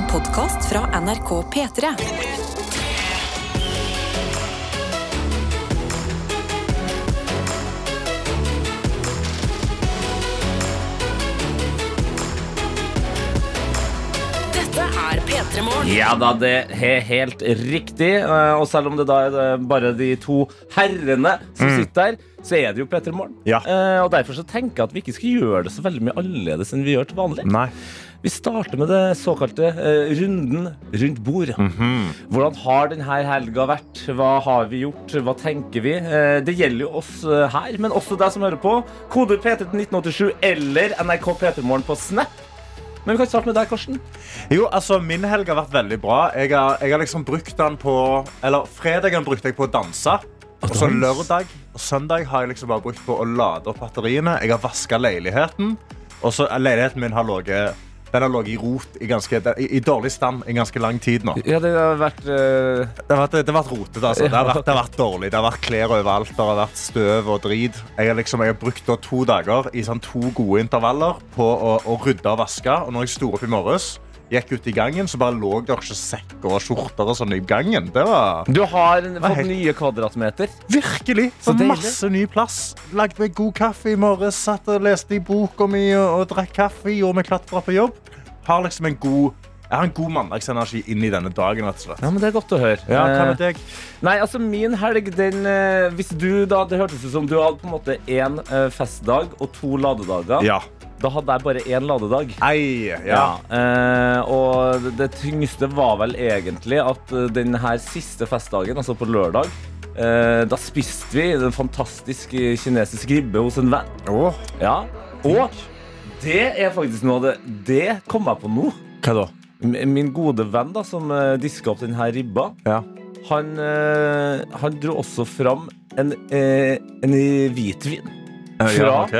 En podkast fra NRK P3. Dette er P3 Ja da, det er helt riktig. Eh, Og selv om det da er eh, bare de to herrene som sitter der, så er det jo Petter Morgen. Ja. Eh, Og derfor så tenker jeg at vi ikke skal gjøre det så veldig mye annerledes enn vi gjør til vanlig. Nei. Vi starter med det såkalte eh, runden rundt bordet. Hvordan har denne helga vært? Hva har vi gjort? Hva tenker vi? Eh, det gjelder jo oss eh, her, men også deg som hører på. Kode P3 til 1987 eller NRK P3morgen på Snap. Men vi kan starte med deg, Karsten. Jo, altså, Min helg har vært veldig bra. Jeg har, jeg har liksom brukt den på Eller fredagen brukte jeg på å danse. Og så lørdag og søndag har jeg liksom bare brukt på å lade opp batteriene. Jeg har vaska leiligheten. Og så leiligheten min har ligget den har ligget i rot i, ganske, i, i dårlig stand i ganske lang tid nå. Ja, det har vært uh... Det har vært, det har vært rotete. Altså. Det, har vært, det har vært dårlig. Det har vært klær overalt. Det har vært støv og drit. Jeg har, liksom, jeg har brukt to dager i sånn to gode intervaller på å, å rydde og vaske. Og når jeg sto opp i morges, gikk ut i gangen, så bare lå det ikke sekker og skjorter og sånn i gangen. Det var Du har fått nye kvadratmeter. virkelig Så masse ny plass. Lagde meg god kaffe i morges, satt og leste i boka mi og, og drakk kaffe. Gjorde meg dra på jobb. Har liksom en god jeg har en god mandagsenergi inn i denne dagen. Ja, men Det er godt å høre. Ja, hva med Eh, deg? Nei, altså Min helg, den eh, Hvis du da Det hørtes ut som du hadde på en måte én festdag og to ladedager. Ja. Da hadde jeg bare én ladedag. Ei, ja. eh, og det- tyngste var vel egentlig at eh, den her siste festdagen, altså på lørdag eh, Da spiste vi en fantastisk eh, kinesisk ribbe hos en venn. Oh. Ja, Og det er faktisk noe av det Det kom jeg på nå. hva da? Min gode venn da som uh, diska opp denne ribba, Ja. han, eh, han dro også fram en, eh, en hvitvin fra ok.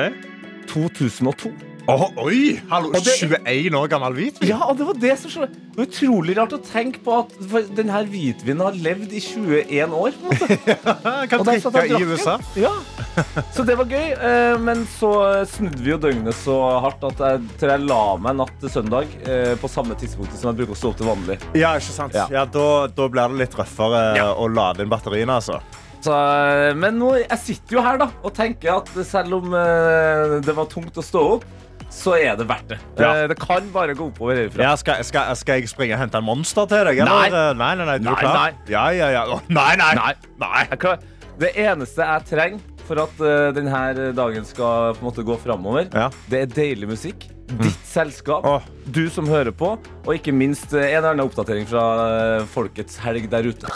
2002. Åh, oi! Hallo, det- 21 år gammel hvitvin? Ja, og det var det som skjedde. Utrolig rart å tenke på at denne hvitvinen har levd i 21 år. på en måte. Kan drikke i USA. Ja. Så det var gøy. eh, Men så snudde vi jo døgnet så hardt at jeg tror jeg la meg natt til søndag eh, på samme tidspunkt som jeg bruker å stå opp til vanlig. Ja, ikke sant? Ja. Ja, da, da blir det litt røffere Ja. å lade inn batteriene, altså. Så, eh, men nå, jeg sitter jo her da og tenker at selv om eh, det var tungt å stå opp, så er det verdt det. Ja. Eh, Det kan bare gå oppover herfra. Ja, skal, skal, skal jeg springe og hente en monster til deg? Eller? Nei, nei, nei, du Nei, er klar? nei. Ja, ja, ja. Nei, nei. Nei. Nei. Det eneste jeg trenger for at uh, denne dagen skal på en måte gå framover, Ja. det er deilig musikk. Ditt selskap, oh. du som hører på, og ikke minst eh, en eller annen oppdatering fra uh, folkets helg der ute.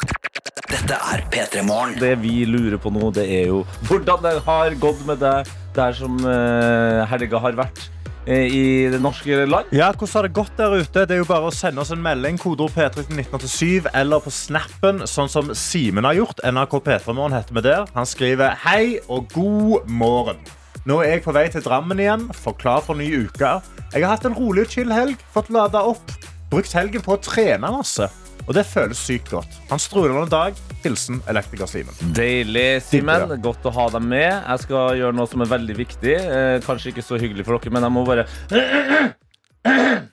Dette er P3 Morgen. Det vi lurer på nå, det er jo hvordan det har gått med deg der som eh, helga har vært eh, i det norske land. Ja, Hvordan har det gått der ute? Det er jo bare å sende oss en melding, kodeord P3 til 1987, eller på snappen, sånn som Simen har gjort. NRK P3morgen heter vi der. Han skriver hei og god morgen. Nå er jeg på vei til Drammen igjen, for klar for ny uke. Jeg har hatt en rolig og chill helg, fått lada opp, brukt helgen på å trene masse. Og det føles sykt godt. Han strålende dag. Hilsen elektriker Simen. Deilig, Simen. Godt å ha deg med. Jeg skal gjøre noe som er veldig viktig. Eh, kanskje ikke så hyggelig for dere, men jeg må bare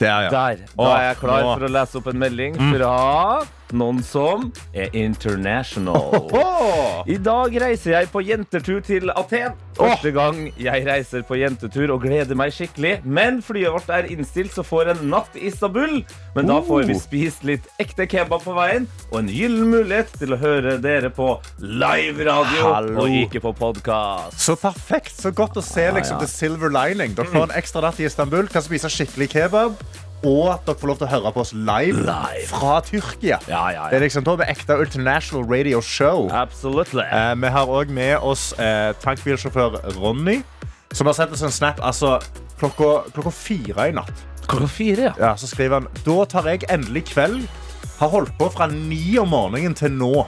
Der, ja. Der. Da er jeg klar for å lese opp en melding fra noen som er international. I dag reiser jeg på jentetur til Aten. Første gang jeg reiser på jentetur og gleder meg skikkelig. Men flyet vårt er innstilt, så får en natt i Istanbul. Men da får vi Oh. spist litt ekte kebab på veien, og en gyllen mulighet til å høre dere på live-radio og ikke på podkast. Så perfekt. Så godt å se liksom, ja. the silver lining. Dere får en ekstra natt i Istanbul, kan spise skikkelig kebab. Og at dere får lov til å høre på oss live, Live. fra Tyrkia. Ja, ja, Det er liksom da med ekte international radio show. Absolutely. Eh, vi har òg med oss eh, tankbilsjåfør Ronny, som har sendt oss en snap altså, klokka, klokka fire i natt. Klokka fire, ja. Ja, så skriver han Da tar jeg endelig kveld. Har holdt på fra ni om morgenen til nå.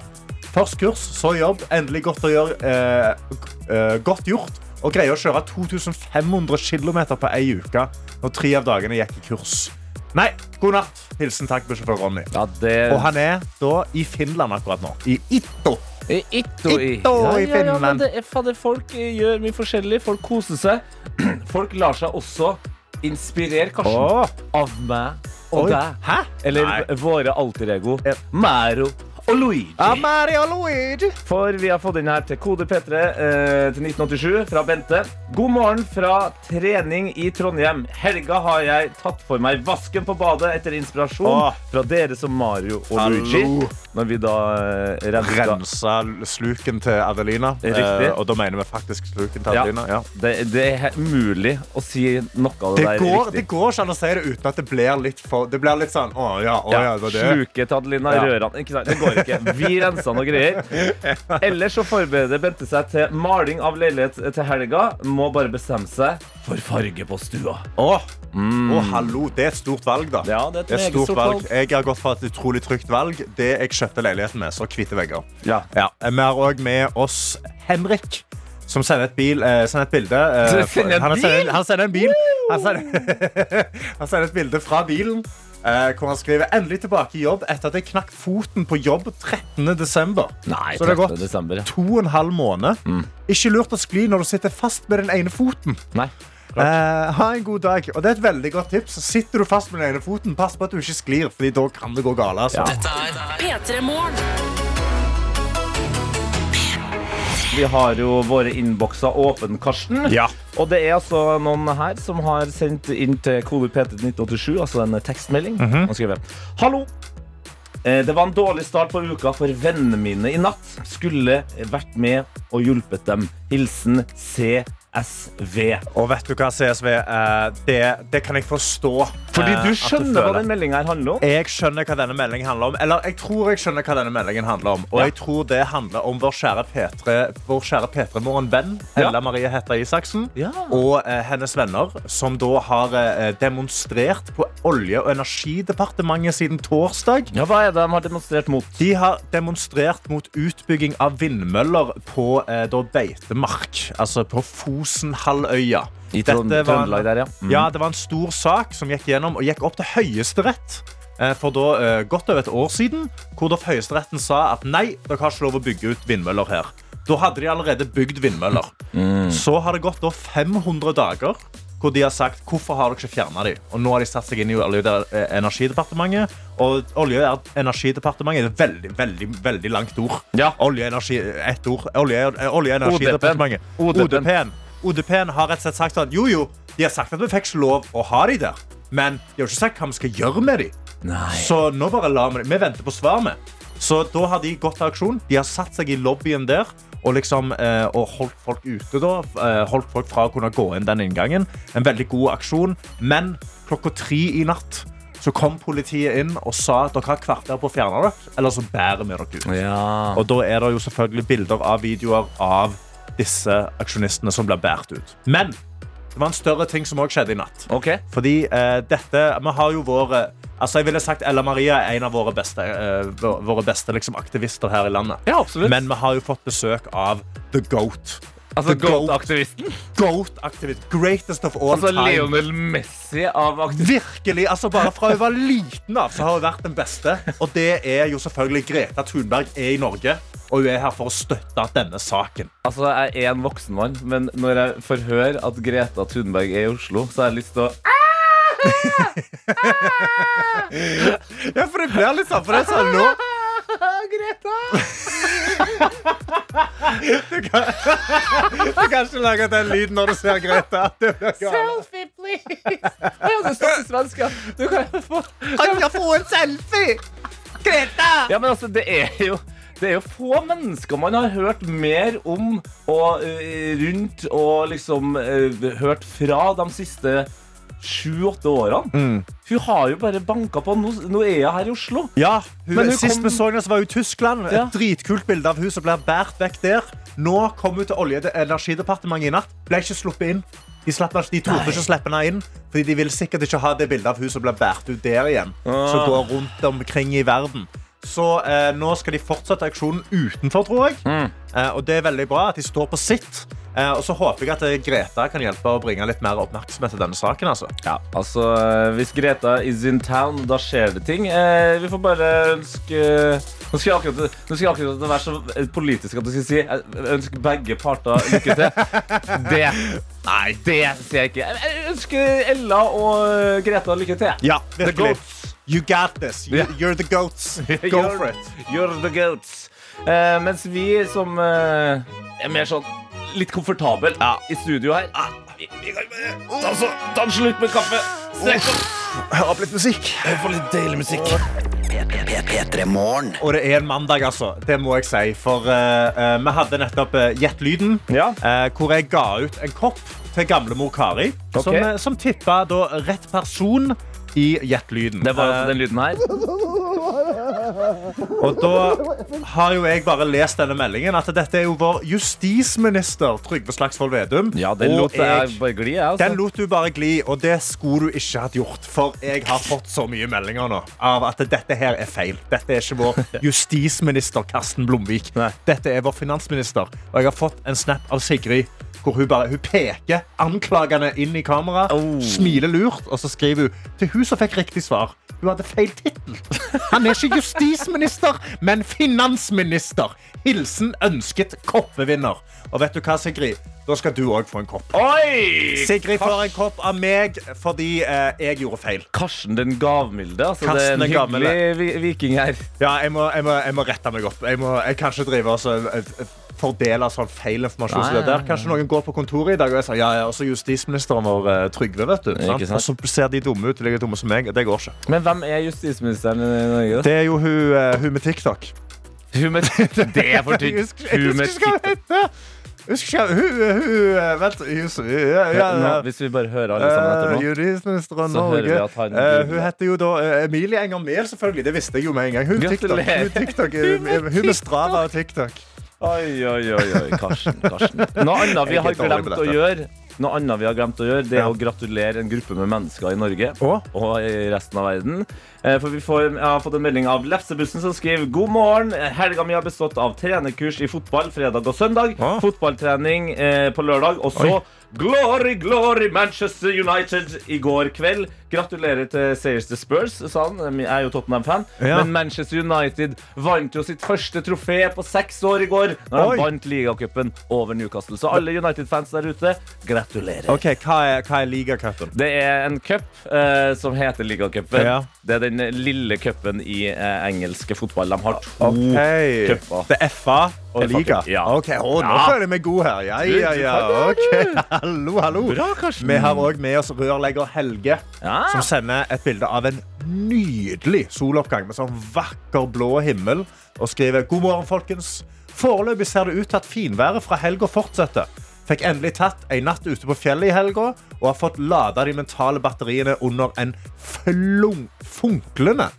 Først kurs, så jobb. Endelig godt å gjøre. Eh, eh, godt gjort. Og greier å kjøre 2500 km på ei uke når tre av dagene gikk i kurs. Nei, god natt. Hilsen tankbussjåfør Ronny. ja det... Og han er da i Finland akkurat nå. I Itto. I Itto i, Itto ja, i ja, ja, men Finland. det er, fader, folk eh, gjør mye forskjellig. Folk koser seg. Folk lar seg også inspirere, Karsten, oh. av meg og Oi. deg. Hæ? Eller Nei. våre alter ego. Ja. Og Luigi. Ja, Mario Luigi. For vi har fått inn her til kode P3 eh, til 1987 fra Bente. God morgen fra trening i Trondheim. Helga har jeg tatt for meg vasken på badet etter inspirasjon Åh. fra dere som Mario og Hallo. Luigi. Når vi da eh, renska Rensa sluken til Adelina. Riktig. Eh, og da mener vi faktisk sluken til Ja. Adelina. Ja. det, det er he- umulig å si noe av det, Det, der går, riktig. det går ikke an å si det uten at det blir litt for Det blir litt sånn Å ja, å, ja, Ja, det var det. Sluket til Adelina, Ja. Røran. Ikke sant, det går ikke. Vi rensa noe greier. Ellers så forbereder Bente seg til maling av leilighet til helga. Må bare bestemme seg for farge på stua. Å, å, hallo. Det er et stort valg, da. Ja, det er et Det er et stort stort valg. valg. Jeg har gått for et utrolig trygt valg. Det jeg kjøpte leiligheten med, så hvite vegger. Ja. Ja. Vi har òg med oss Henrik. Som sender et, bil, eh, sender et bilde. eh, han, sender, han sender en bil. Han sender, han sender et bilde fra bilen. Eh, hvor han skriver 'endelig tilbake i jobb etter at jeg knakk foten på jobb 13. desember'. Nei, Så det har gått desember. ja. To og en halv måned. Ikke lurt å skli når du sitter fast med den ene foten. Nei. Eh, ha en god dag. Og det er et veldig godt tips. Sitter du fast med den ene foten, pass på at du ikke sklir, Fordi da kan det gå galt. Altså. Ja. Dette er P3 Morgen. Vi har jo våre innbokser åpne, Karsten. Ja. Og det er altså noen her som har sendt inn til kode PT 1987, altså en tekstmelding. Mhm. Og skrevet Hallo! Eh, Det var en dårlig start på uka for vennene mine i natt. Skulle vært med og hjulpet dem. Hilsen CSV. Og vet du hva, CSV? eh, det, det kan jeg forstå. Fordi eh, du skjønner skjønner hva føler. den meldinga handler om? Jeg skjønner hva denne meldingen handler om. Eller jeg tror jeg skjønner hva denne meldingen handler om. Og Ja. jeg tror det handler om vår kjære P3 Vår kjære P3-morgen-venn Ja. Ella Marie Hetta Isaksen. Ja. Og eh, hennes venner, som da har eh, demonstrert på Olje- og energidepartementet siden torsdag. Ja, Hva er det de har demonstrert mot? De har demonstrert mot utbygging av vindmøller på eh, da beitemark. Altså på Fosenhalvøya. I Trøndelag der, ja. Mm. Ja, det var en stor sak som gikk gjennom og gikk opp til Høyesterett. eh, For da eh, godt over et år siden, hvor da Høyesteretten sa at nei, dere har ikke lov å bygge ut vindmøller her. Da hadde de allerede bygd vindmøller. Mm. Så har det gått da 500 dager hvor de har sagt hvorfor har dere ikke fjernet dem. Og nå har de satt seg inn i Olje- og eh, energidepartementet. Og Olje- og energidepartementet er et veldig, veldig, veldig langt ord. Ja. Olje- og energi, ett ord. Olje- og energidepartementet. ODP-en. ODP-en. Har rett og slett sagt at Jo, jo, de har sagt at vi fikk ikke lov å ha de der. Men de har ikke sagt hva vi skal gjøre med de. Nei. Så nå bare lar vi det. Vi venter på svar med. Så da har de gått til aksjon. De har satt seg i lobbyen der og, liksom, eh, og holdt folk ute. da eh, Holdt folk fra å kunne gå inn den inngangen. En veldig god aksjon. Men klokka tre i natt så kom politiet inn og sa at dere har kvarter på å fjerne dere, eller så bærer vi dere ut. Ja. Og da er det jo selvfølgelig bilder av videoer av disse aksjonistene som blir båret ut. Men det var en større ting som òg skjedde i natt. Okay. Fordi eh, dette Vi har jo våre Altså jeg ville sagt Ella Maria er en av våre beste, eh, våre beste liksom, aktivister her i landet. Ja, absolutt. Men vi har jo fått besøk av The Goat. Altså, Goat. Goat-aktivisten? Goat-aktivist. Greatest of all Altså time. Lionel Messi av aktivisten? Virkelig, altså Bare fra hun var liten av, så har hun vært den beste. Og det er jo selvfølgelig Greta Thunberg er i Norge. Og hun er her for å støtte denne saken. Altså, Jeg er en voksen mann, men når jeg får høre at Greta Thunberg er i Oslo, så har jeg lyst til å Ja, for det blir litt sånn. For det er sånn nå Du kan, du kan ikke lage den lyden når du ser Greta. Selfie, please! Jeg stått i svenska. Du kan få Kan jeg få en selfie? Greta! Ja, men altså, det er jo det er jo få mennesker man har hørt mer om og uh, rundt og liksom uh, hørt fra de siste sju-åtte årene. Hun har jo bare banka på. Nå, nå er jeg her i Oslo. Ja, hun, hun Sist kom- vi så henne, så var hun i Tyskland. Ja. Et dritkult bilde av hun som blir båret vekk der. Nå kom hun til Olje- og energidepartementet i natt. Ble ikke sluppet inn. De, slapp, de torde ikke slippe henne inn, fordi de vil sikkert ikke ha det bildet av hun som blir båret ut der igjen. Som Ah. går rundt omkring i verden. Så eh, nå skal de fortsette aksjonen utenfor, tror jeg. Mm. Eh, og det er veldig bra at de står på sitt. Eh, og så håper jeg at eh, Greta kan hjelpe å bringe litt mer oppmerksomhet til denne saken. Altså. Ja, altså eh, Hvis Greta is in town, da skjer det ting. Eh, vi får bare ønske Nå skal jeg akkurat, nå skal jeg akkurat være så politisk at du skal si Jeg ønsker begge parter lykke til. Det Nei, det sier jeg ikke. Jeg- ønsker Ella og Greta lykke til. Ja, The virkelig. goats. You got this. You. You're the goats. Go You're- for it. You're the goats. Eh, mens vi som eh, er mer sånn litt komfortable i studio her Ja. vi, vi kan bare ta, så, ta en slutt med kaffe. Strekk opp. Hør opp litt musikk. Få litt deilig musikk. Og det er en mandag, altså. Det må jeg si. For uh, eh, vi hadde nettopp uh, Gjett lyden, Ja. uh, hvor jeg ga ut en kopp til gamlemor Kari, okay. som, eh, som tippa da rett person i Gjett lyden. Det var altså den lyden her. Og da har jo jeg bare lest denne meldingen at dette er jo vår justisminister Trygve Slagsvold Vedum. Ja, den lot jeg bare gli, Altså. Den lot du bare gli, og det skulle du ikke hatt gjort. For jeg har fått så mye meldinger nå av at dette her er feil. Dette er ikke vår justisminister Karsten Blomvik. Dette er vår finansminister. Og jeg har fått en snap av Sigrid hvor hun bare hun peker anklagende inn i kamera, Oh. smiler lurt, og så skriver hun til hun som fikk riktig svar. Hun hadde feil tittel. Han er ikke justisminister, men finansminister. Hilsen ønsket koppevinner. Og vet du hva, Sigrid? Da skal du òg få en kopp. Oi! Sigrid får en kopp av meg fordi eh, jeg gjorde feil. Karsten den gavmilde. Altså, det er en den hyggelig gavmilde. viking her. Ja, jeg må, jeg må, jeg må rette meg opp. Jeg, må, jeg kan ikke drive og så, eh, fordele sånn feil informasjon. Nei, der. Kanskje noen går på kontoret i dag og jeg sier ja, ja, også justisministeren vår eh, Trygve. vet du. Sant? sant? Og så ser de dumme ut, like dumme som meg. Det går ikke. Men hvem er justisministeren i Norge? da? Det er jo hun, uh, hun med TikTok. Hun med Det er for tynt. Hun med TikTok. Husker ikke hun, eh, Vent. Hvis vi bare hører alle sammen etter Eh, nå. Hører vi Norge. han uh, hun heter jo da uh, Emilie Enger Mehl, selvfølgelig. Det visste jeg jo med en gang. Hun TikTok. Hun, TikTok, hun, hun med Strava og TikTok. Oi, oi, oi, oi, Karsten. Karsten. Noe annet vi har glemt å gjøre, Noe annet vi har glemt å gjøre, det er å gratulere en gruppe med mennesker i Norge og, og i resten av verden. Eh, For vi får, jeg har fått en melding av Lefsebussen som skriver God morgen. Helga mi har bestått av trenerkurs i fotball fredag og søndag. Fotballtrening eh, på lørdag. Og så Oi. Glory, glory, Manchester United i går kveld. Gratulerer til seiers The Spurs, sa han. Jeg er jo Tottenham-fan. Ja. Men Manchester United vant jo sitt første trofé på seks år i går. Når Oi. han vant ligacupen over Newcastle. Så alle United-fans der ute, gratulerer. Ok, Hva er, hva er ligacupen? Det er en cup uh, som heter ligacupen. Ja. Det er den lille cupen i uh, engelske fotball. De har to okay. cuper. Det er FA og liga? Ja. Ok, å, Nå Ja. føler jeg meg god her. Ja, ja, ja. Ok, Hallo, hallo. Bra, Karsten. Vi har òg med oss rørlegger Helge, Ja. som sender et bilde av en nydelig soloppgang med sånn vakker blå himmel, og skriver God morgen, folkens. Foreløpig ser det ut til at finværet fra helga fortsetter. Fikk endelig tatt en natt ute på fjellet i helga og har fått lada de mentale batteriene under en flung, funklende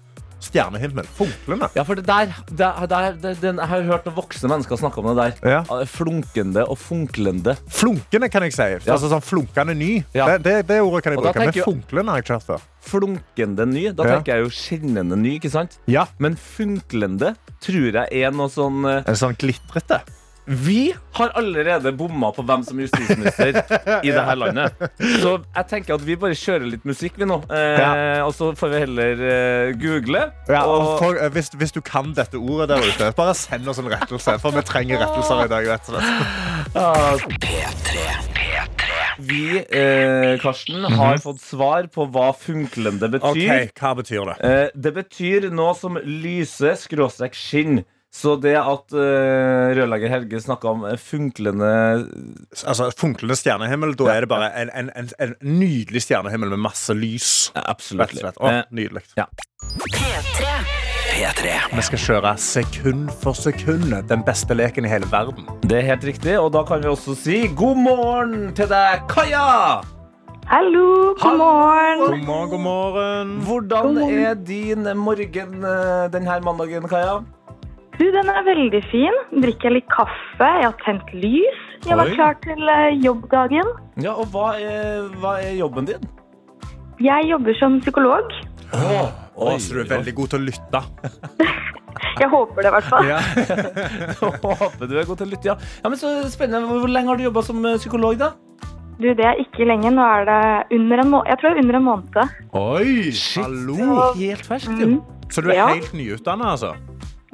stjernehimmel. Funklende. Ja, for det der, der, der den, Jeg har hørt noen voksne mennesker snakke om det der. Ja. Flunkende og funklende. Flunkende, kan jeg si. Ja. Altså sånn flunkende ny. Ja. Det, det, det ordet kan jeg Og bruke. Men funklende har jeg ikke hørt før. Flunkende ny. Da tenker jeg jo skinnende ny, ikke sant? Ja. Men funklende tror jeg er noe sånn eh, En sånn glitrete. Vi har allerede bomma på hvem som er justisminister i dette landet. Så jeg tenker at vi bare kjører litt musikk, vi nå. Eh, Ja. Og så får vi heller eh, google. Ja, og for, eh, hvis, hvis du kan dette ordet der ute, bare send oss en rettelse. For vi trenger rettelser i dag. rett og slett. ah, P3. P3. vi, eh, Karsten, har fått svar på hva funklende betyr. Ok, Hva betyr det? Eh, det betyr noe som lyser skråstrek skinn. Så det at uh, rørlegger Helge snakka om eh, funklende Altså, Funklende stjernehimmel, da er det bare en, en, en, en nydelig stjernehimmel med masse lys. Ja, Absolutt. Eh, nydelig. ja. P3. P3. Vi skal kjøre sekund for sekund. Den beste leken i hele verden. Det er helt riktig, og da kan vi også si god morgen til deg, Kaja! Hallo, god Hallo. morgen. God morgen, god morgen. Hvordan er din morgen denne mandagen, Kaja? Du, den er veldig fin. Drikker litt kaffe, jeg har tent lys. Jeg var Oi. klar til eh, jobbdagen. Ja, og hva er, hva er jobben din? Jeg jobber som psykolog. Å, så du er veldig god til å lytte. Jeg håper det, i hvert fall. Ja. Håper du er god til å lytte, ja. ja men så spennende. Hvor lenge har du jobba som eh, psykolog, da? Du, det er ikke lenge. Nå er det under en må Jeg tror det er under en måned. Oi, hallo. Helt ferskt, Mm. Så du er Ja. helt nyutdanna, altså?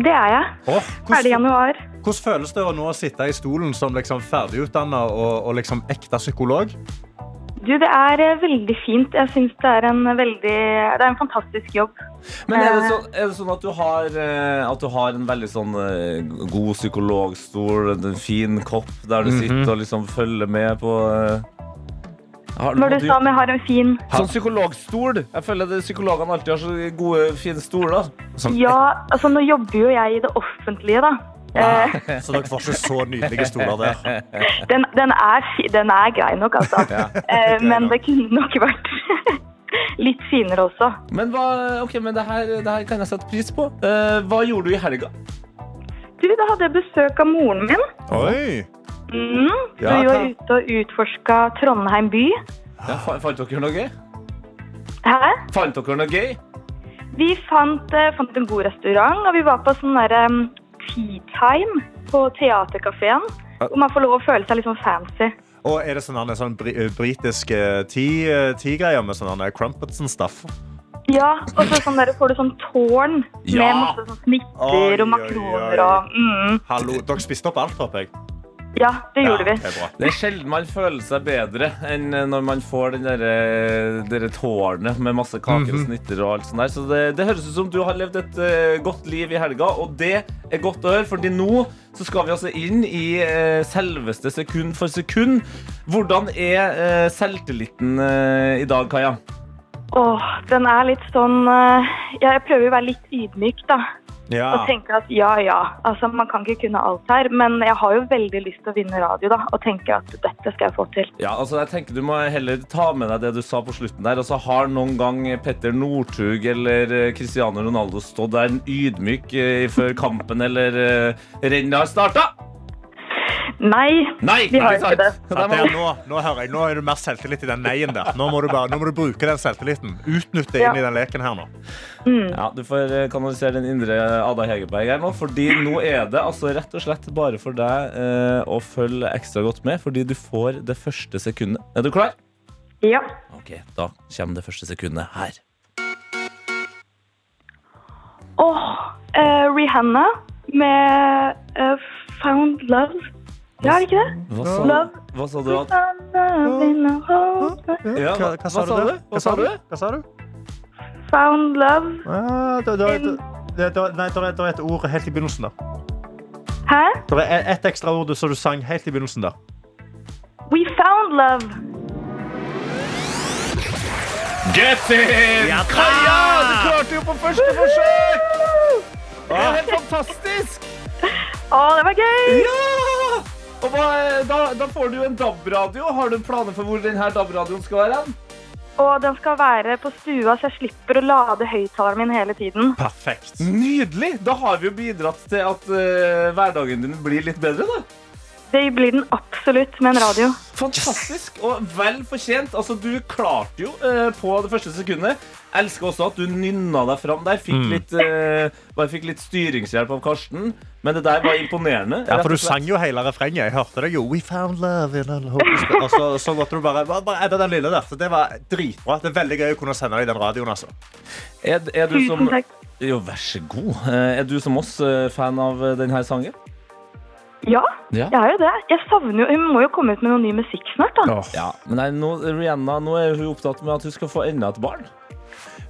Det er jeg. Åh, Ferdig januar. hvordan føles det å nå sitte i stolen som liksom ferdigutdannet og, og liksom ekte psykolog? Du, det er eh, veldig fint. Jeg syns det er en veldig Det er en fantastisk jobb. Men er det, Eh. så, er det sånn at du har, eh, at du har en veldig sånn eh, god psykologstol, en fin kopp der du sitter og liksom følger med på har, Når du sa om jeg har en fin Sånn psykologstol. Jeg føler at psykologene alltid har så gode, fine stoler. Sånn, Ja, altså nå jobber jo jeg i det offentlige, da. Eh, Så dere får ikke så nydelige stoler der. den, den, er, fi- den er grei nok, altså. Eh, men det kunne nok vært litt finere også. Men, hva, ok, men det, her, det her kan jeg sette pris på. Eh, hva gjorde du i helga? Du, da hadde jeg besøk av moren min. Oi. Mm, så Ja, vi var hva- ute og utforska Trondheim by. Ja, fa- fant dere noe gøy? Hæ? Fant dere noe gøy? Vi fant, eh, fant en god restaurant, og vi var på sånn derre um, tea time på teaterkafeen. Hvor man får lov å føle seg litt sånn fancy. Og er det sånn, en sånn bri britisk eh, tea- tea-greier med sånn eh, crumpets and stuff? Ja, og så sånn der, får du sånn tårn Ja. med masse sånn snitter Oi, oi, og makroner oi. og mm, Hallo, dere spiste opp alt, håper jeg? Ja, det gjorde Ja, vi. det er. Det er sjelden man føler seg bedre enn når man får den derre der tårnet med masse kaker og snitter og alt sånt der. Så det, det høres ut som du har levd et uh, godt liv i helga, og det er godt å høre, fordi nå så skal vi altså inn i uh, selveste sekund for sekund. Hvordan er uh, selvtilliten eh, i dag, Kaja? Åh, den er litt sånn eh, Jeg prøver å være litt ydmyk, da. Ja. Og tenke at ja, ja, altså man kan ikke kunne alt her. Men jeg har jo veldig lyst til å vinne radio, da. Og tenke at dette skal jeg få til. Ja, altså jeg tenker Du må heller ta med deg det du sa på slutten der. Altså Har noen gang Petter Northug eller eh, Cristiano Ronaldo stått der en ydmyk eh, før kampen eller eh, rennet har starta? Nei, Nei! vi har ikke det. det er nå, nå hører jeg, nå er du mer selvtillit i den neien der. Nå må du, bare, nå må du bruke den selvtilliten. Utnytte Ja. inn i den leken her nå. Ja, Du får eh, kanalisere den indre Ada Hegerberg her nå. Fordi nå er det altså rett og slett bare for deg eh, å følge ekstra godt med. Fordi du får det første sekundet. Er du klar? Ja. Ok, Da kommer det første sekundet her. Åh, eh, Rihanna med eh, Found Love. Ja, er det ikke det? Hva sa, Love. hva sa du? At, ja, Hva, hva sa du? Hva sa du? Hva sa du? Found love. Ah, det, det, det, det, det, nei, det, er, et ord helt i begynnelsen der. Hæ? Det er ett ekstra ord som du sang helt i begynnelsen der. We found love. Get in! Kaja, du klarte jo på første forsøk! Det er helt fantastisk! Å, det var gøy! Ja! Og hva, da, da får du en DAB-radio. Har du planer for hvor denne DAB-radioen skal være? Og den skal være på stua, så jeg slipper å lade høyttaleren min hele tiden. Perfekt. Nydelig! Da har vi jo bidratt til at uh, hverdagen din blir litt bedre. da. Det blir den absolutt med en radio. Fantastisk og vel fortjent. Altså, Du klarte jo uh, på det første sekundet. Elsker også at du nynna deg fram der. Fikk, litt, uh, bare fikk litt styringshjelp av Karsten. Men det der var imponerende. Ja, for du sang jo hele refrenget. Jeg hørte det jo. We found love in a Og så, så måtte du bare, bare, bare edde den lille der. Så det var dritbra. Det er veldig gøy å kunne sende deg den radioen. altså. Er, er du som Tusen takk. Jo, vær så god. Eh, Er du som oss fan av denne sangen? Ja, Ja. jeg er jo det. Jeg savner jo, Hun må jo komme ut med noe ny musikk snart, da. Ja, men nei, nå, Rihanna nå er hun opptatt med at hun skal få enda et barn.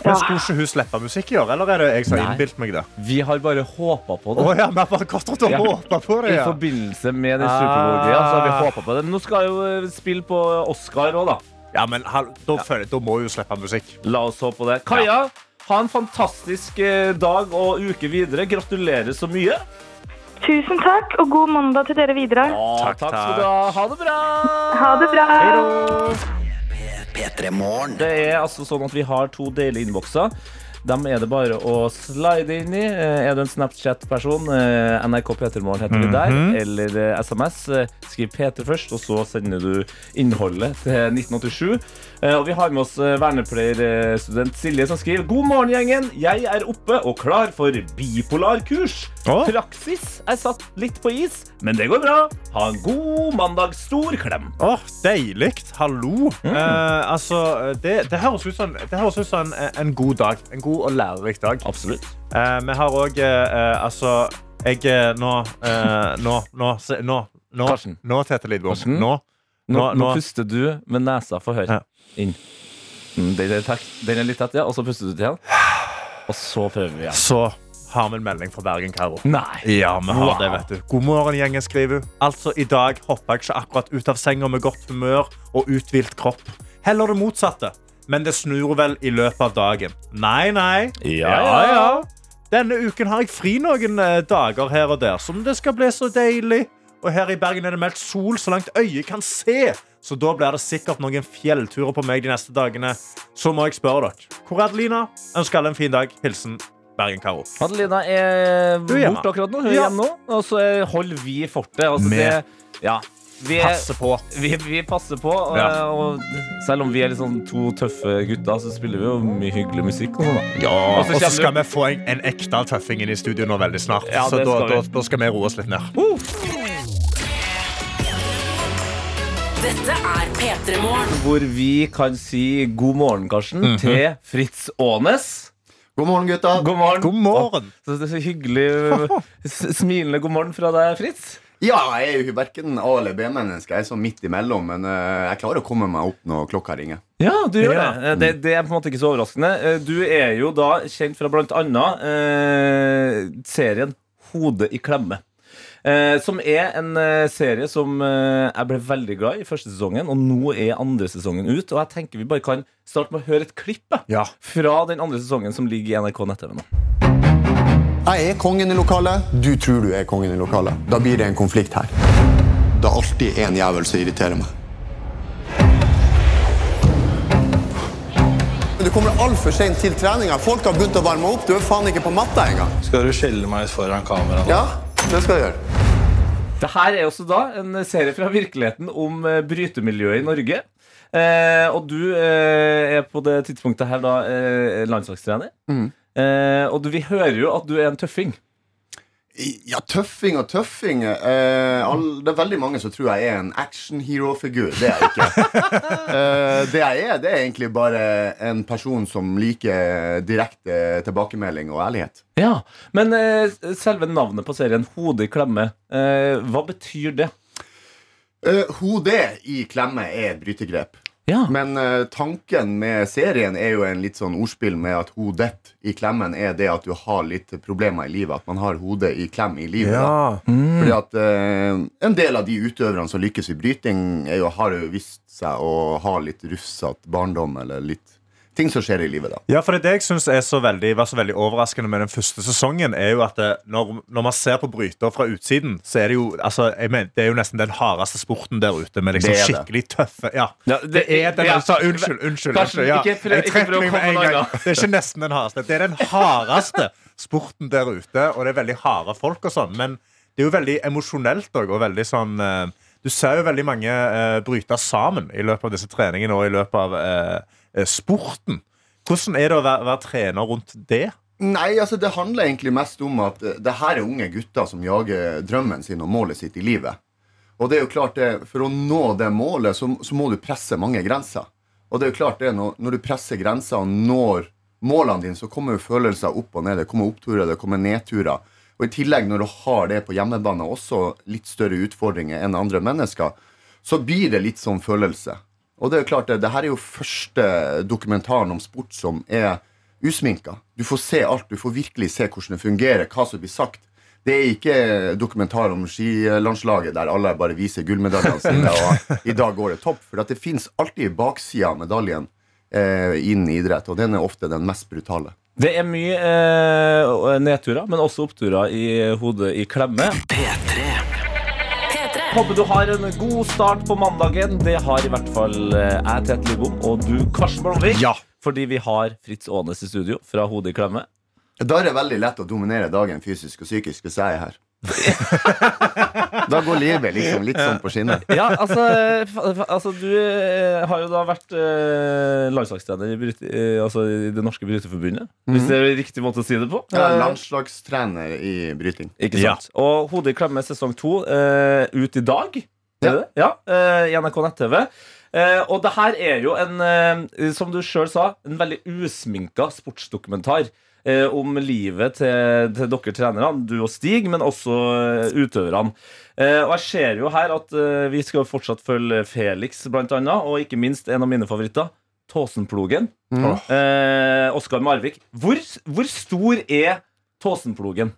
Men Skulle ikke hun slippe musikk i år, eller er det jeg som har Nei. innbilt meg det? Vi har bare håpa på det. Å ja, vi har bare gått rundt og Ja. håpet på det. I Ja. forbindelse med den Ah. Superbowl-greia. Så har vi håpet på det. Men nå skal jeg jo eh, spille på Oscar òg, da. Ja, men da, føler jeg, da må hun slippe musikk. La oss håpe på det. Kaja, ha en fantastisk eh, dag og uke videre. Gratulerer så mye. Tusen takk, og god mandag til dere videre. Takk, Takk, skal du ha. Ha det bra. Ha det bra. P3 Det er altså sånn at Vi har to deilige innbokser. dem er det bare å slide inn i. Eh, Er du en Snapchat-person, eh, NRK P3morgen heter vi der, eller eh, SMS, eh, skriv P3 først, og så sender du innholdet til 1987. Eh, Og vi har med oss eh, vernepleierstudent Silje som skriver God morgen, gjengen. Jeg er oppe og klar for bipolarkurs. Å. Praksis er satt litt på is, men det går bra. Ha en god mandag. Stor klem. Åh, Deilig. Hallo. Eh, altså, det, det høres ut som, det høres ut som en, en god dag. En god og lærerik dag. Absolutt. Eh, vi har òg eh, Altså, jeg eh, Nå eh, Nå, nå, nå, nå, Tete Lidbom. Nå. Nå, Nå- puster du med nesa for høyt Ja. Inn. Mm, Den er, takk. Den er litt tett, ja. Og så puster du til igjen. Og så prøver vi igjen. Så har vi en melding fra Bergen, Karo. Nei. Ja, vi har Wow. det, vet du. God morgen, gjengen, skriver hun. Altså, i dag hoppa jeg ikke akkurat ut av senga med godt humør og uthvilt kropp. Heller det motsatte. Men det snur vel i løpet av dagen. Nei, nei. Ja, ja. ja. Denne uken har jeg fri noen eh, dager her og der, som det skal bli så deilig. Og her i Bergen er det meldt sol så langt øyet kan se. Så da blir det sikkert noen fjellturer på meg de neste dagene. Så må jeg spørre dere. Hvor er Adelina? Ønsker alle en fin dag. Hilsen Bergen-Karo. Adelina er er borte akkurat nå. Hun er Ja. hjemme nå. Og så holder vi fortet. Altså, Med. det, ja. Vi, er, passer på. vi, vi passer på. Og, Ja. og selv om vi er liksom to tøffe gutter, så spiller vi jo mye hyggelig musikk. Og sånn. Ja, Og så skal, skal vi få en, en ekte tøffing inn i studio nå veldig snart. Ja, så da, skal da, da skal vi roe oss litt ned. Dette er P3 Morgen. Hvor vi kan si god morgen, Karsten, Mhm. til Fritz Aanes. God morgen, gutta. God morgen. God morgen. Så det så hyggelig smilende god morgen fra deg, Fritz. Ja, jeg er jo verken A- eller B-menneske. Jeg er sånn midt imellom. Men eh, jeg klarer å komme meg opp når klokka ringer. Ja, du gjør Ja. det. Det. Det er på en måte ikke så overraskende. Eh, Du er jo da kjent fra blant annet eh, serien Hode i klemme. Eh, som er en eh, serie som eh, jeg ble veldig glad i første sesongen, og nå er andre sesongen ut. Og jeg tenker vi bare kan starte med å høre et klipp Ja. fra den andre sesongen som ligger i NRK nett-TV nå. Jeg er kongen i lokalet. Du tror du er kongen i lokalet. Da blir det en konflikt her. Det er alltid en jævel som irriterer meg. Du kommer altfor sent til treninga. Folk har begynt å varme opp. Du er faen ikke på matta engang. Skal du skjelle meg ut foran kamera? nå? Ja, det skal jeg gjøre. Det her er også da en serie fra virkeligheten om eh, brytemiljøet i Norge. Eh, og du eh, er på det tidspunktet her da eh, landslagstrener. Eh, og du, vi hører jo at du er en tøffing. Ja, tøffing og tøffing. Eh, all, det er veldig mange som tror jeg er en action-hero-figur. Det er jeg ikke. eh, det jeg er, det er egentlig bare en person som liker direkte tilbakemelding og ærlighet. Ja, Men eh, selve navnet på serien, Hode i klemme, eh, hva betyr det? Eh, Hodet i klemme er et brytegrep. Ja, Men uh, tanken med serien er jo en litt sånn ordspill med at hodet i klemmen er det at du har litt problemer i livet. At man har hodet i klem i livet. da. Fordi at uh, En del av de utøverne som lykkes i bryting, er jo, har jo vist seg å ha litt rufsete barndom eller litt ting som skjer i livet. da Ja, for det, det jeg er veldig, var så veldig overraskende med den første sesongen, er jo at det, når, når man ser på bryter fra utsiden, så er det jo altså, jeg mener, det er jo nesten den hardeste sporten der ute, med liksom Det det. skikkelig tøffe Ja, Ja, det, er den ja. altså, Unnskyld, unnskyld. Karsten, unnskyld ja. ikke for, Jeg trekker meg med en gang. Det er ikke nesten den hardeste. Det er den hardeste sporten der ute, og det er veldig harde folk og sånn, men det er jo veldig emosjonelt òg, og veldig sånn eh, Du ser jo veldig mange uh, bryte sammen i løpet av disse treningene og i løpet av eh, eh, sporten. Hvordan er det å være, være trener rundt det? Nei, altså det handler egentlig mest om at eh, det her er unge gutter som jager drømmen sin og målet sitt i livet. Og det er jo klart det, For å nå det målet, så, så må du presse mange grenser. Og det er jo klart det, når, når du presser grenser og når målene dine, så kommer jo følelser opp og ned. Det kommer oppturer, det kommer nedturer. Og i tillegg, når du har det på hjemmebane, også litt større utfordringer enn andre mennesker, så blir det litt sånn følelse. Og det er jo klart, det, det her er jo første dokumentaren om sport som er usminka. Du får se alt. Du får virkelig se hvordan det fungerer, hva som blir sagt. Det er ikke dokumentar om skilandslaget der alle bare viser gullmedaljene sine, og i dag går det topp. For at det fins alltid baksida av medaljen eh, innen idrett, og den er ofte den mest brutale. Det er mye eh, nedturer, men også oppturer i hodet i klemme. P3 P3. Håper du har en god start på mandagen. Det har i hvert fall eh, jeg, Tete Lidbom, og du, Karsten Blomvik. Ja. fordi vi har Fritz Aanes i studio fra Hodet i klemme. Da er det veldig lett å dominere dagen fysisk og psykisk hvis jeg er her. Da går livet liksom litt sånn på skinner. Ja, altså, altså Du eh, har jo da vært eh, landslagstrener i, bryte, eh, altså, i det norske bryteforbundet. Hvis det er riktig måte å si det på. Er Eh, landslagstrener i bryting. Ikke Ja. sant? Og Hodet i klemme sesong to eh, ut i dag. Ja. ja eh, I NRK nett-TV. Eh, og det her er jo en, eh, som du sjøl sa, en veldig usminka sportsdokumentar. Eh, om livet til, til dere trenerne, du og Stig, men også eh, utøverne. Eh, og jeg ser jo her at eh, vi skal fortsatt følge Felix, blant annet, og ikke minst en av mine favoritter, Tåsenplogen. Mm. Eh, Oskar Marvik. Hvor, hvor stor er Tåsenplogen?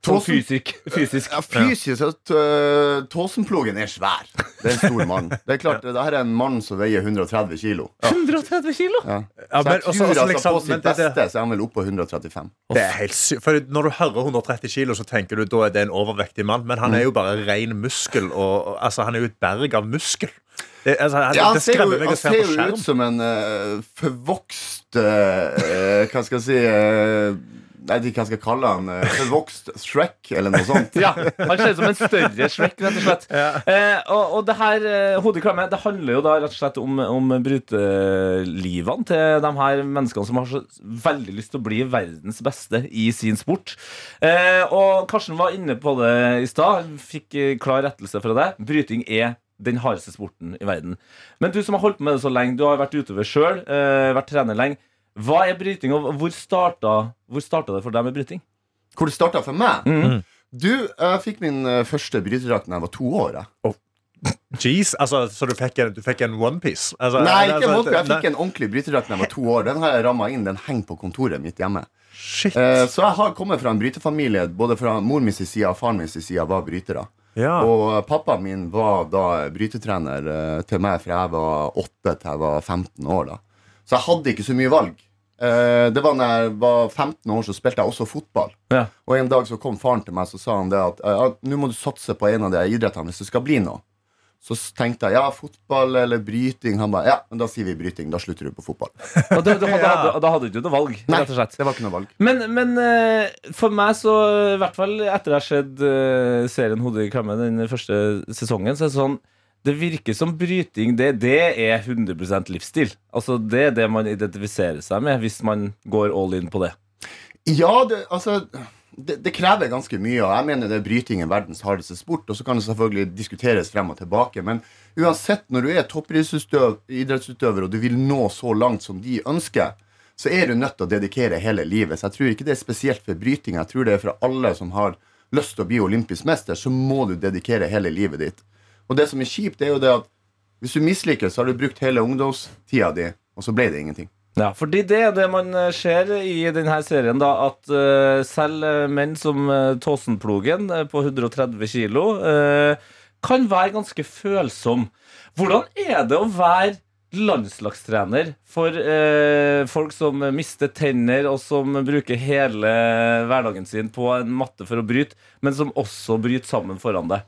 Tåsen- fysisk. fysisk. Ja, fysisk at uh, Tåsenplogen er svær. Det er en stor mann. Det er klart, det her er en mann som veier 130 kilo. 130 kilo! Ja. Ja, Så jeg tror altså liksom- på sitt beste så er han vel oppe på 135. Det er helt sy For Når du hører 130 kilo, så tenker du da er det en overvektig mann. Men han er jo bare ren muskel. Og, altså, han er jo et berg av muskel. Det, altså, han, Ja, han ser jo, han ser jo ut som en uh, forvokst uh, Hva skal jeg si eh, Jeg vet ikke hva jeg skal kalle han. eh, forvokst Shrek, eller noe sånt. Ja, Han ser ut som en større Shrek, rett og slett. Eh, og, og det her eh, Hodet i klemme, det handler jo da rett og slett om, om brytelivene til de her menneskene som har så veldig lyst til å bli verdens beste i sin sport. Eh, og Karsten var inne på det i stad. Fikk eh, klar rettelse fra deg. Bryting er den hardeste sporten i verden. Men du som har holdt på med det så lenge, du har vært utøver sjøl, eh, vært trener lenge. Hva er bryting, og hvor starta, hvor starta det for deg med bryting? Hvor det starta for meg? Mm. Du, jeg fikk min eh, første brytedrakt da jeg var to år. Jeg. Jeez, altså, Så du fikk en, du fikk en onepiece? Altså, Nei, ikke altså, en måte. Jeg fikk en ordentlig brytedrakt da jeg var to år. Den har jeg ramma inn. Den henger på kontoret mitt hjemme. Shit. Eh, så jeg har kommet fra en brytefamilie. Både fra mor min sin side og faren min sin side var brytere. Ja. Og eh, pappaen min var da brytetrener til meg fra jeg var åtte til jeg var 15 år. da Så jeg hadde ikke så mye valg. Eh, det var når jeg var 15 år, så spilte jeg også fotball. Ja. Og en dag så kom faren til meg Så sa han det at nå må du satse på en av de idrettene hvis det skal bli noe. Så tenkte jeg ja, fotball eller bryting. Han bare ja, men da sier vi bryting. Da slutter du på fotball. Og da, da, da, da hadde du ikke noe valg, Nei, rett og slett. det var ikke noe valg. Men, men eh, for meg så, i hvert fall etter jeg har sett eh, serien Hodet i klemme den første sesongen, så er det sånn Det virker som bryting, det, det er 100 livsstil. Altså Det er det man identifiserer seg med hvis man går all in på det. Ja, det, altså det, det krever ganske mye, og jeg mener det er bryting er verdens hardeste sport. Og så kan det selvfølgelig diskuteres frem og tilbake, men uansett, når du er toppidrettsutøver og du vil nå så langt som de ønsker, så er du nødt til å dedikere hele livet. Så jeg tror ikke det er spesielt for bryting. Jeg tror det er for alle som har lyst til å bli olympisk mester, så må du dedikere hele livet ditt. Og det som er kjipt, er jo det at hvis du mislykkes, så har du brukt hele ungdomstida di, og så ble det ingenting. Ja, fordi det er det man eh, ser i denne serien, da, at eh, selv eh, menn som Tåsenplogen på 130 kilo kan være ganske følsom. Hvordan er det å være landslagstrener for folk som mister tenner, og som bruker hele hverdagen sin på en matte for å bryte, men som også bryter sammen foran deg?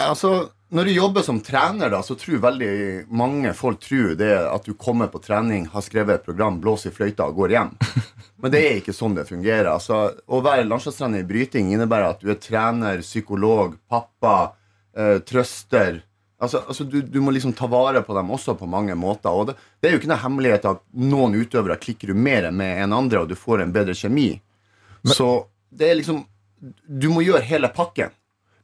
Altså, når du jobber som trener, da, så tror veldig mange folk tror det at du kommer på trening, har skrevet et program, blåser i fløyta og går hjem. Men det er ikke sånn det fungerer. Altså, å være landslagstrener i bryting innebærer at du er trener, psykolog, pappa, eh, trøster. Altså, altså du, du må liksom ta vare på dem også på mange måter. Og det, det er jo ikke noe hemmelighet at noen utøvere klikker du mer med enn andre, og du får en bedre kjemi. Så det er liksom Du må gjøre hele pakken.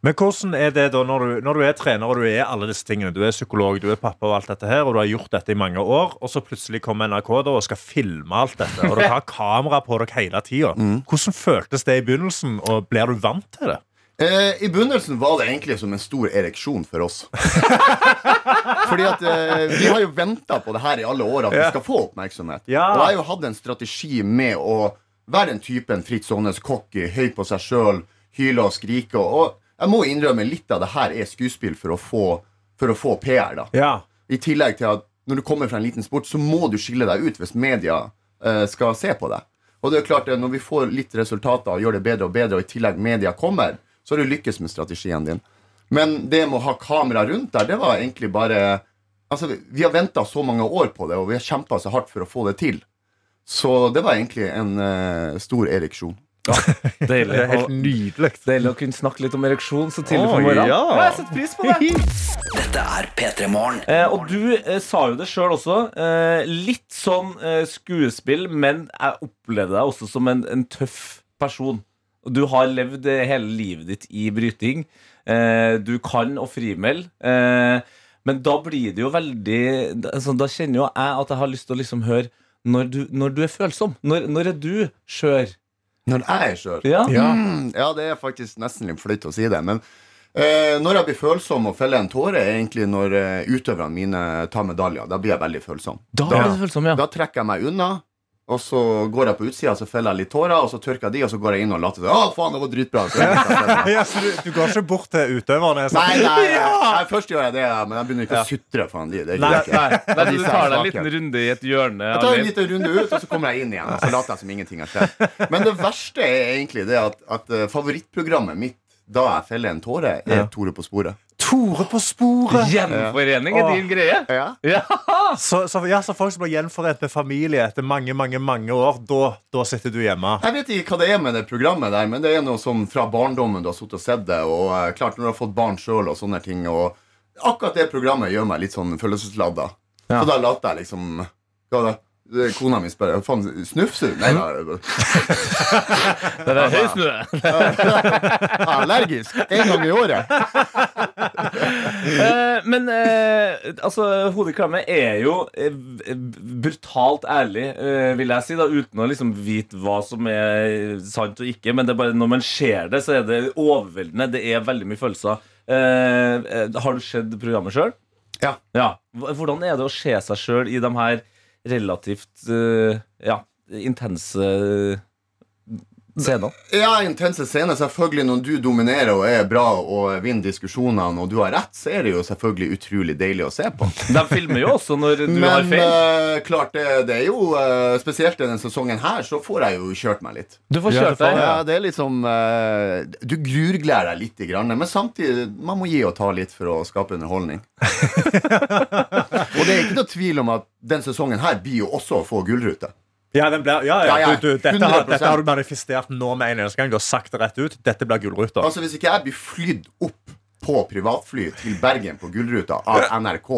Men hvordan er det da når du, når du er trener og du er alle disse tingene? Du er psykolog, du er pappa og alt dette her, og du har gjort dette i mange år, og så plutselig kommer NRK da og skal filme alt dette, og dere har kamera på dere hele tida. Hvordan føltes det i begynnelsen, og blir du vant til det? Eh, I begynnelsen var det egentlig som en stor ereksjon for oss. Fordi at eh, Vi har jo venta på det her i alle år, at vi skal få oppmerksomhet. Ja. Og jeg har jo hatt en strategi med å være den typen Fritz Aanes cocky, høy på seg sjøl, hyle og skrike. Og jeg må innrømme litt av det her er skuespill for å få, for å få PR. da Ja. I tillegg til at når du kommer fra en liten sport, så må du skille deg ut hvis media uh, skal se på deg. Og det er klart at Når vi får litt resultater og gjør det bedre og bedre, og i tillegg media kommer, så har du lykkes med strategien din. Men det med å ha kamera rundt der, det var egentlig bare Altså, vi, vi har venta så mange år på det, og vi har kjempa så hardt for å få det til. Så det var egentlig en uh, stor ereksjon. Deilig. Det er helt nydelig. deilig å kunne snakke litt om ereksjon så tidlig på morgenen. ja. Ja, jeg setter pris på det. Dette er P3 Morgen. Eh, og du eh, sa jo det sjøl også. Eh, litt sånn eh, skuespill, men jeg opplevde deg også som en, en tøff person. Og Du har levd eh, hele livet ditt i bryting. Eh, du kan å frimelde. Eh, men da blir det jo veldig altså, Da kjenner jo jeg at jeg har lyst til å liksom høre når du, når du er følsom. Når, når er du skjør? Når jeg er skjør? Ja. Ja. Mm, ja, det er faktisk nesten litt flaut å si det. Men eh, når jeg blir følsom og feller en tåre, er egentlig når eh, utøverne mine tar medaljer. Da blir jeg veldig følsom. Da er du følsom, ja. Da trekker jeg meg unna, og så går jeg på utsida så feller jeg litt tårer, og så tørker jeg de, og så går jeg inn og later som Å, faen, det var dritbra. Ja, så du, du går ikke bort til utøverne? og Nei, sier, nei, nei, først gjør jeg det, men jeg begynner ikke å sutre Faen, de. Det Nei, Nei, nei, du tar deg en liten runde i et hjørne. Jeg tar en liten runde ut, og så kommer jeg inn igjen. Og så later jeg som ingenting har skjedd. Men det verste er egentlig det at, at eh, favorittprogrammet mitt da jeg feller en tåre, er Ja. Tore på sporet. Tore på sporet! Gjenforening er din greie. Ja. Ja. Så, så, ja, så folk som blir gjenforent med familie etter mange mange, mange år, da, da sitter du hjemme. Jeg vet ikke hva det er med det programmet der, men det er noe som fra barndommen du har sittet og sett det, og uh, klart når du har fått barn sjøl og sånne ting, og akkurat det programmet gjør meg litt sånn følelsesladda. Ja. Så da later jeg liksom hva da? Det- Kona mi spør «Hva faen, snufser du? Nei da. Det er snø. Jeg er allergisk. En gang i året. Eh, men eh, altså, i er jo eh, brutalt ærlig, vil jeg si, da, uten å liksom vite hva som er sant og ikke. Men det bare når man ser det, så er det overveldende. Det er veldig mye følelser. Har du sett programmet sjøl? Ja. ja. Hvordan er det å se seg sjøl i de her relativt eh, ja, intense scenene? Ja, intense scener. Selvfølgelig Når du dominerer og er bra og vinner diskusjonene, og du har rett, så er det jo selvfølgelig utrolig deilig å se på. De filmer jo også når du har Men feil. eh, klart det, det er jo uh, Spesielt denne sesongen her, så får jeg jo kjørt meg litt. Du får kjørt deg. Ja, det er liksom uh, Du grurgleder deg litt, grann, men samtidig man må gi og ta litt for å skape underholdning. og det er ikke noe tvil om at den sesongen her blir jo også å få gullrute. Ja, den blir, ja, ja. Du, du, dette, har, dette har du manifestert nå med en eneste gang. Du har sagt det rett ut. Dette blir gullruta. Altså Hvis ikke jeg blir flydd opp på privatfly til Bergen på Gullruta av NRK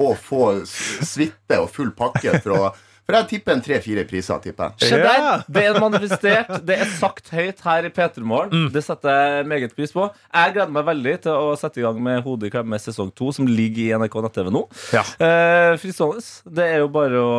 og få s- suite og full pakke for å For jeg tipper en tre-fire priser. tipper jeg Se der, Det er manifestert. Det er sagt høyt her i P3 Morgen. Det setter jeg meget pris på. Jeg gleder meg veldig til å sette i gang med Hodet i klemme sesong to, som ligger i NRK nett-TV nå. Ja. Eh, Fristående. Det er jo bare å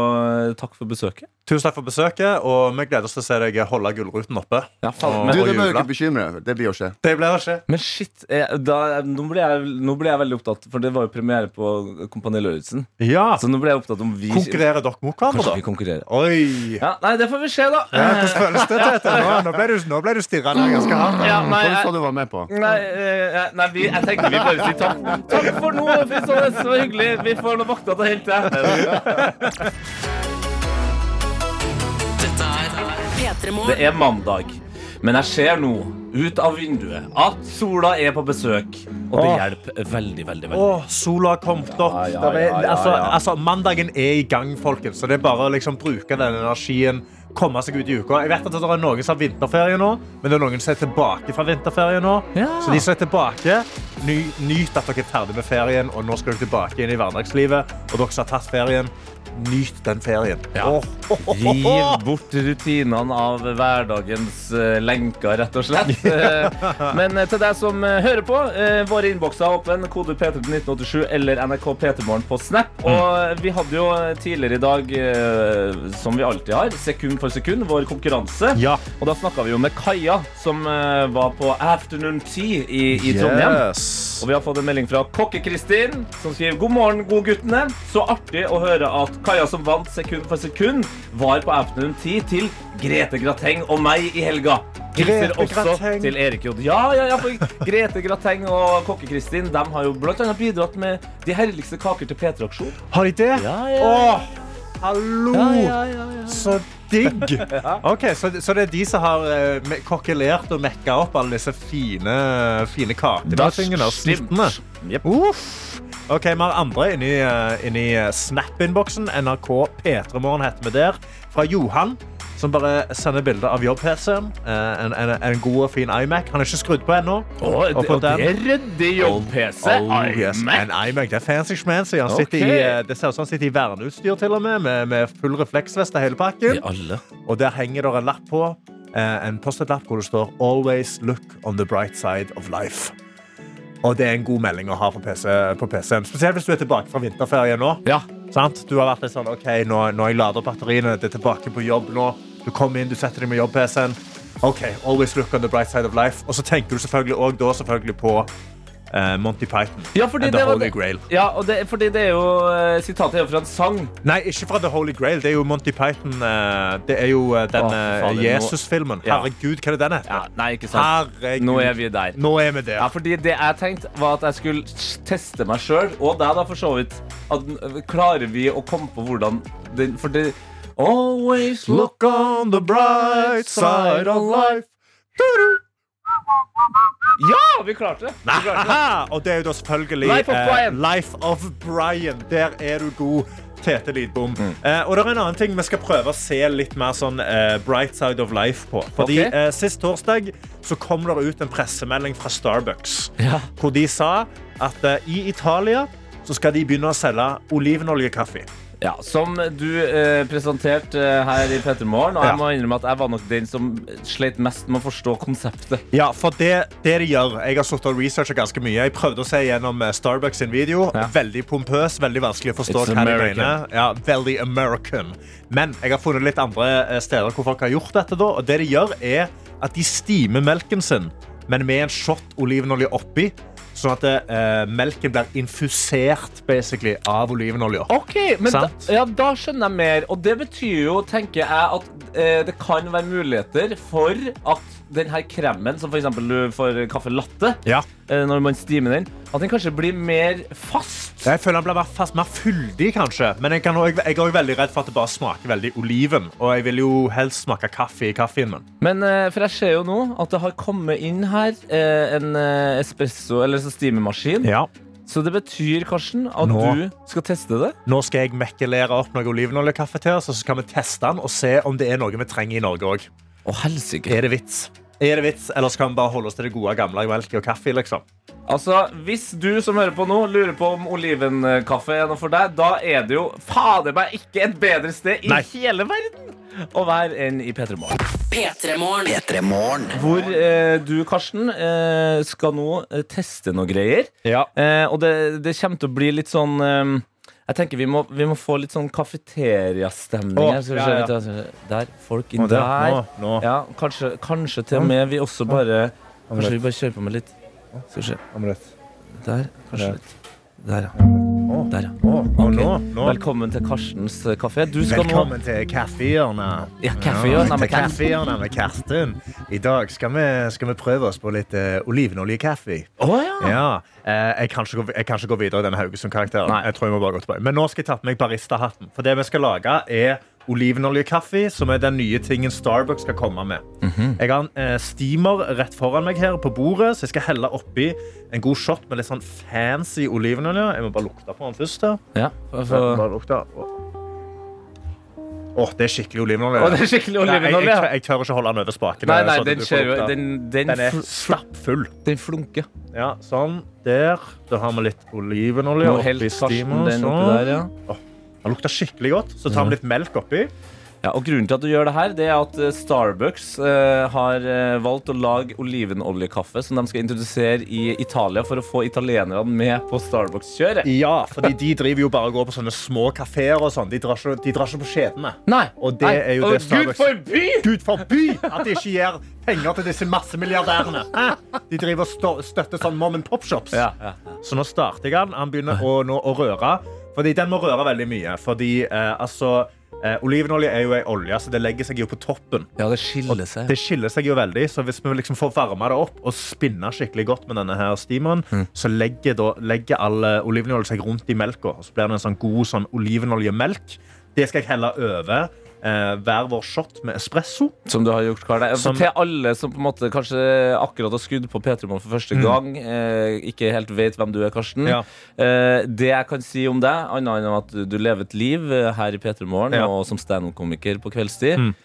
takke for besøket. Tusen takk for besøket, og vi gleder oss til å se deg holde gullruten oppe. Ja, faen, Og- Du, Det bør du ikke bekymre deg. Det blir å skje. Det blir å skje. men shit, jeg, da, nå, ble jeg, nå ble jeg veldig opptatt, for det var jo premiere på Kompani Lauritzen. Ja. Så nå ble jeg opptatt om vi Konkurrerer dere mot hverandre, Kanskje vi da? konkurrerer. Oi. Ja, nei, det får vi se, da. Ja, hvordan føles det, Tete? Nå, nå ble du, nå ble du stirra ned ganske hardt. Ja, nei, Hva jeg- du var med på? Nei, eh, nei vi, jeg tenker vi bare sier takk. Takk for nå, Fristående. Det var hyggelig. Vi får nå vakta til helt hente. Det er mandag, men jeg ser nå ut av vinduet at sola er på besøk. Og det Åh. hjelper veldig, veldig. veldig Åh, sola har kommet opp. Ja, ja, ja, ja, altså, altså, mandagen er i gang, folkens. Så det er bare å liksom, bruke den energien. Komme seg ut i uka. Jeg vet at det er noen som har vinterferie nå, men det er noen som er tilbake fra vinterferie nå. Ja. Så de som er tilbake, ny, nyt at dere er ferdig med ferien, og nå skal dere tilbake inn i hverdagslivet. Og dere som har tatt ferien, nyt den ferien. Ja. Oh, oh, oh. Riv bort rutinene av hverdagens eh, lenker, rett og slett. Eh, Men eh, til deg som hører på, våre innbokser er åpne. Kode P3 til 1987 eller NRK P3morgen på Snap. Og eh, vi hadde jo tidligere i dag, som vi alltid har, sekund for sekund, vår konkurranse. Ja. Og da snakka vi jo med Kaja, som var på Afternoon Tea i, i Trondheim. Yes. Og vi har fått en melding fra Kokke-Kristin, som skriver God morgen, godguttene. Så artig å høre at Kaja som vant sekund for sekund, var på Afternoon Tea til Grete Grateng og meg i helga. Hilser også til Erik J. Ja, ja, ja, for Grete Grateng og Kokke-Kristin De har jo blant annet bidratt med de herligste kaker til P3-aksjon. Har de det? Ja, ja. Åh, hallo! Ja, ja, ja, ja. Så digg! Ok, så, så det er de som har eh, kokkelert og mekka opp alle disse fine, fine kakene og snittene? Jep. Uff. Ok, Vi har andre inni, eh, inni Snap-innboksen. NRK P3morgen heter vi der. Fra Johan, som bare sender bilde av jobb-PC-en. Eh, En, en, en god og fin iMac. Han er ikke skrudd på ennå. Og det, og det er ryddig jobb-PC. Oh, yes. iMac. En iMac, det er fancy schmancy. Han sitter okay. i, eh, det ser ut som han sitter i verneutstyr til og med, med, med full refleksvest av hele pakken. Alle. Og der henger det en lapp på. eh, En post-it-lapp hvor det står 'Always look on the bright side of life'. Og det er en god melding å ha på PC på PC-en. Spesielt hvis du er tilbake fra vinterferie nå. Ja. Sant? Du har vært litt sånn OK, nå, nå jeg lader batteriene, det er tilbake på jobb nå. Du kommer inn, du setter deg med jobb-PC-en. OK, always look on the bright side of life. Og så tenker du selvfølgelig òg da selvfølgelig på uh, Monty Python. Ja, and The Holy det- Grail. Ja, og det, fordi det er jo uh, Sitatet er jo fra en sang. Nei, ikke fra The Holy Grail. Det er jo Monty Python. Uh, det er jo uh, den Jesus-filmen. Herregud, hva er det den heter? Ja, nei, ikke sant. Herregud. Nå er vi der. Nå er vi der. Ja, fordi det jeg tenkte var at jeg skulle teste meg sjøl, og deg da for så vidt. At, klarer vi å komme på hvordan den For det Always look on the bright side of life. Ja, vi klarte det! Vi klarte det. Og det er jo da selvfølgelig Life of eh, Brian. Life of Brian. Der er du god. Tete Lidbom. Mm. Eh, og det er en annen ting vi skal prøve å se litt mer sånn eh, bright side of life på. Fordi okay. eh, Sist torsdag så kom det ut en pressemelding fra Starbucks. Ja. Hvor de sa at eh, i Italia så skal de begynne å selge olivenolje-kaffe. Ja, Som du eh, presenterte eh, her i P3 Morgen, og jeg må innrømme at jeg var nok den som slet mest med å forstå konseptet. Ja, for det, det de gjør Jeg har suttet og researchet ganske mye. Jeg prøvde å se gjennom eh, Starbucks sin video. Ja. Veldig pompøs, veldig vanskelig å forstå It's hva de mener. Ja, veldig American. Men jeg har funnet litt andre eh, steder hvor folk har gjort dette. Da. Og det de gjør, er at de stimer melken sin, men med en shot olivenolje oppi. Sånn at eh, melken blir infusert basically, av olivenolja. Ok, men da, ja, da skjønner jeg mer. Og det betyr jo, tenker jeg, at eh, det kan være muligheter for at den her kremen, som f.eks. du får kaffe latte, Ja. eh, når man stimer den, at den kanskje blir mer fast. Jeg føler den blir mer, fast, mer fyldig, kanskje. Men jeg, kan også, jeg er også veldig redd for at det bare smaker veldig oliven. Og jeg vil jo helst smake kaffe i kaffen min. Men eh, for jeg ser jo nå at det har kommet inn her eh, en espresso, eller så steamermaskin. Ja. Så det betyr, Karsten, at Nå. du skal teste det. Nå skal jeg mekkelere opp noe olivenoljekaffe til oss, og så skal vi teste den og se om det er noe vi trenger i Norge òg. Er det vits? Er det vits, eller skal vi bare holde oss til det gode gamle melk og kaffe? liksom? Altså, Hvis du som hører på nå lurer på om olivenkaffe er noe for deg, da er det jo fader meg ikke et bedre sted i Nei. hele verden å være enn i P3 Morgen. P3 Morgen. P3 Morgen. Hvor eh, du, Karsten, eh, skal nå eh, teste noe greier. Ja. Eh, og det, det kommer til å bli litt sånn eh, Jeg tenker vi må, vi må få litt sånn kafeteriastemning. Å, her. Skal vi ja, se, ja. skal. Der. Folk inn der. der. Nå, nå. Ja, kanskje, kanskje til og med vi også bare Kanskje vi bare kjører på med litt Skal vi se. Der. Kanskje Der. litt. Der, ja. Der, ja. Nå, nå. Velkommen til Karstens eh, kafé. Velkommen til Kaffehjørnet. Ja, kaffehjørnet med kaffe med Karsten. I dag skal vi, skal vi prøve oss på litt uh, olivenoljekaffe. Oh, ja. Ja. Eh, jeg, kan ikke gå, jeg kan ikke gå videre i denne Haugesund-karakteren. Jeg tror jeg må bare gå tilbake. Men nå skal jeg ta på meg baristahatten. For det vi skal lage, er olivenoljekaffe, som er den nye tingen Starbucks skal komme med. Mhm. Jeg har en eh, steamer rett foran meg her på bordet, så jeg skal helle oppi en god shot med litt sånn fancy olivenolje. Jeg må bare lukte på den først. her. ja. for- Bare lukte. Åh, det er skikkelig olivenolje. Oh, det er skikkelig Nei, jeg, olivenolje. jeg, jeg tør ikke holde den over spaken. Nei, nei, sånn den. Den, den, Den er stappfull. den flunker. Ja, sånn. Der. Da har vi litt olivenolje Nå oppi helt steamer. den Sånn. oppi der, ja. Den lukter skikkelig godt. Så tar vi litt melk oppi. Ja, og Grunnen til at du gjør det her, det er at eh, Starbucks eh, har eh, valgt å lage olivenoljekaffe som de skal introdusere i Italia for å få italienerne med på Starbucks-kjøret. Ja, fordi de driver jo bare og går på sånne små kafeer og sånn. De drar ikke, de drar ikke på skjedene. Nei. Og det er jo det Starbucks- Gud forby! Gud forby at de ikke gir penger til disse massemilliardærene. Hæ? De driver og stå- støtter sånn mom and pop-shops. Ja, ja. Så nå starter jeg den. Han begynner å, nå, å røre. Fordi den må røre veldig mye. Fordi eh, altså eh, Olivenolje er jo ei olje, så det legger seg jo på toppen. ja, det skiller seg. Det skiller seg jo veldig, så hvis vi liksom får varme det opp og spinna skikkelig godt med denne her steameren, så legger, da, legger all eh, olivenolje seg rundt i melka, så blir det en sånn god sånn olivenoljemelk. Det skal jeg helle over hver vår shot med espresso. Som du har gjort, Karl. Eh, Som- Til alle som på en måte kanskje akkurat har skudd på P3 Morgen for første gang, eh, ikke helt vet hvem du er, Karsten. Ja. Eh, det jeg kan si om deg, annet enn at du lever et liv eh, her i P3 Morgen Ja. og som standup-komiker på kveldstid, Mm.